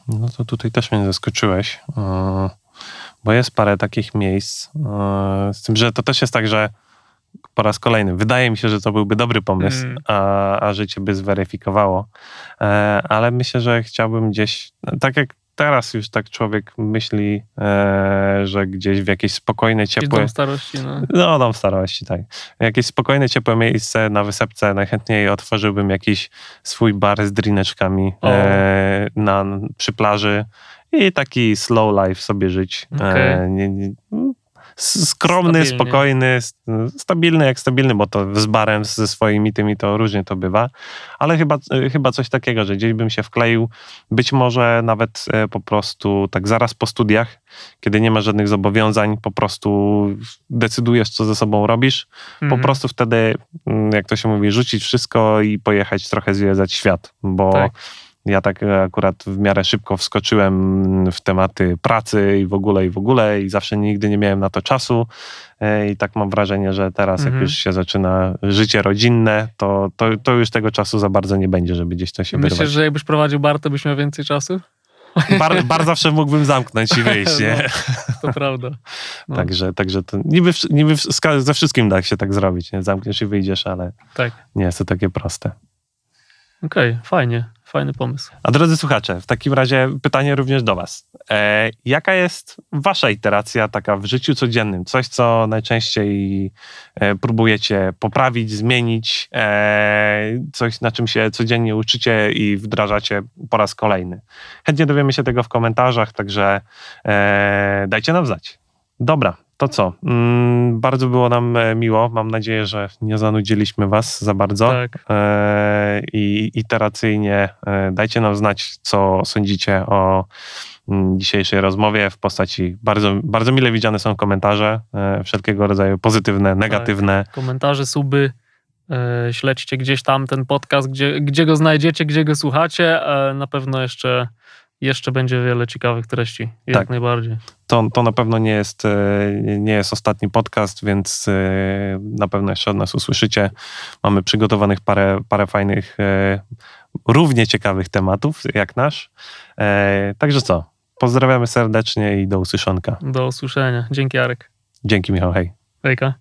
No to tutaj też mnie zaskoczyłeś, e, bo jest parę takich miejsc, e, z tym, że to też jest tak, że po raz kolejny, wydaje mi się, że to byłby dobry pomysł, Mm. a, a życie by zweryfikowało, E, ale myślę, że chciałbym gdzieś, tak jak teraz już tak człowiek myśli, e, że gdzieś w jakieś spokojne, ciepłe... dom starości, no. No, dom starości, tak. Jakieś spokojne, ciepłe miejsce na wysepce, najchętniej otworzyłbym jakiś swój bar z drineczkami e, na, przy plaży i taki slow life sobie żyć. E, nie, nie, s- skromny, Stabilnie. spokojny, stabilny jak stabilny, bo to z barem, ze swoimi tymi to różnie to bywa, ale chyba, chyba coś takiego, że gdzieś bym się wkleił, być może nawet e, po prostu tak zaraz po studiach, kiedy nie ma żadnych zobowiązań, po prostu decydujesz, co ze sobą robisz, po Mhm. prostu wtedy, mm, jak to się mówi, rzucić wszystko i pojechać trochę zwiedzać świat, bo Tak. Ja tak e, akurat w miarę szybko wskoczyłem w tematy pracy i w ogóle, i w ogóle i zawsze nigdy nie miałem na to czasu E, i tak mam wrażenie, że teraz Mhm. jak już się zaczyna życie rodzinne, to, to, to już tego czasu za bardzo nie będzie, żeby gdzieś to się Myślisz, wyrwać. że jakbyś prowadził bar, to byś miał więcej czasu? Bar, bar zawsze mógłbym zamknąć i wyjść, nie? To prawda. No, Także, także to niby, niby ze wszystkim da się tak zrobić, nie? Zamkniesz i wyjdziesz, ale tak. nie jest to takie proste. Okej, fajnie. Fajny pomysł. A drodzy słuchacze, w takim razie pytanie również do Was. E, jaka jest Wasza iteracja taka w życiu codziennym? Coś, co najczęściej e, próbujecie poprawić, zmienić, e, coś, na czym się codziennie uczycie i wdrażacie po raz kolejny. Chętnie dowiemy się tego w komentarzach, także e, dajcie nam znać. Dobra, to co? Mm, bardzo było nam e, miło. Mam nadzieję, że nie zanudziliśmy Was za bardzo Tak. e, i iteracyjnie e, dajcie nam znać, co sądzicie o mm, dzisiejszej rozmowie w postaci bardzo, bardzo mile widziane są komentarze, e, wszelkiego rodzaju pozytywne, negatywne. Komentarze, suby. e, Śledźcie gdzieś tam ten podcast, gdzie, gdzie go znajdziecie, gdzie go słuchacie. e, Na pewno jeszcze, jeszcze będzie wiele ciekawych treści. Jak Tak. najbardziej. To, to na pewno nie jest, e, nie jest ostatni podcast, więc e, na pewno jeszcze od nas usłyszycie. Mamy przygotowanych parę, parę fajnych, e, równie ciekawych tematów jak nasz. Także co? Pozdrawiamy serdecznie i do usłyszonka. Do usłyszenia. Dzięki, Arek. Dzięki Michał, hej. Hejka.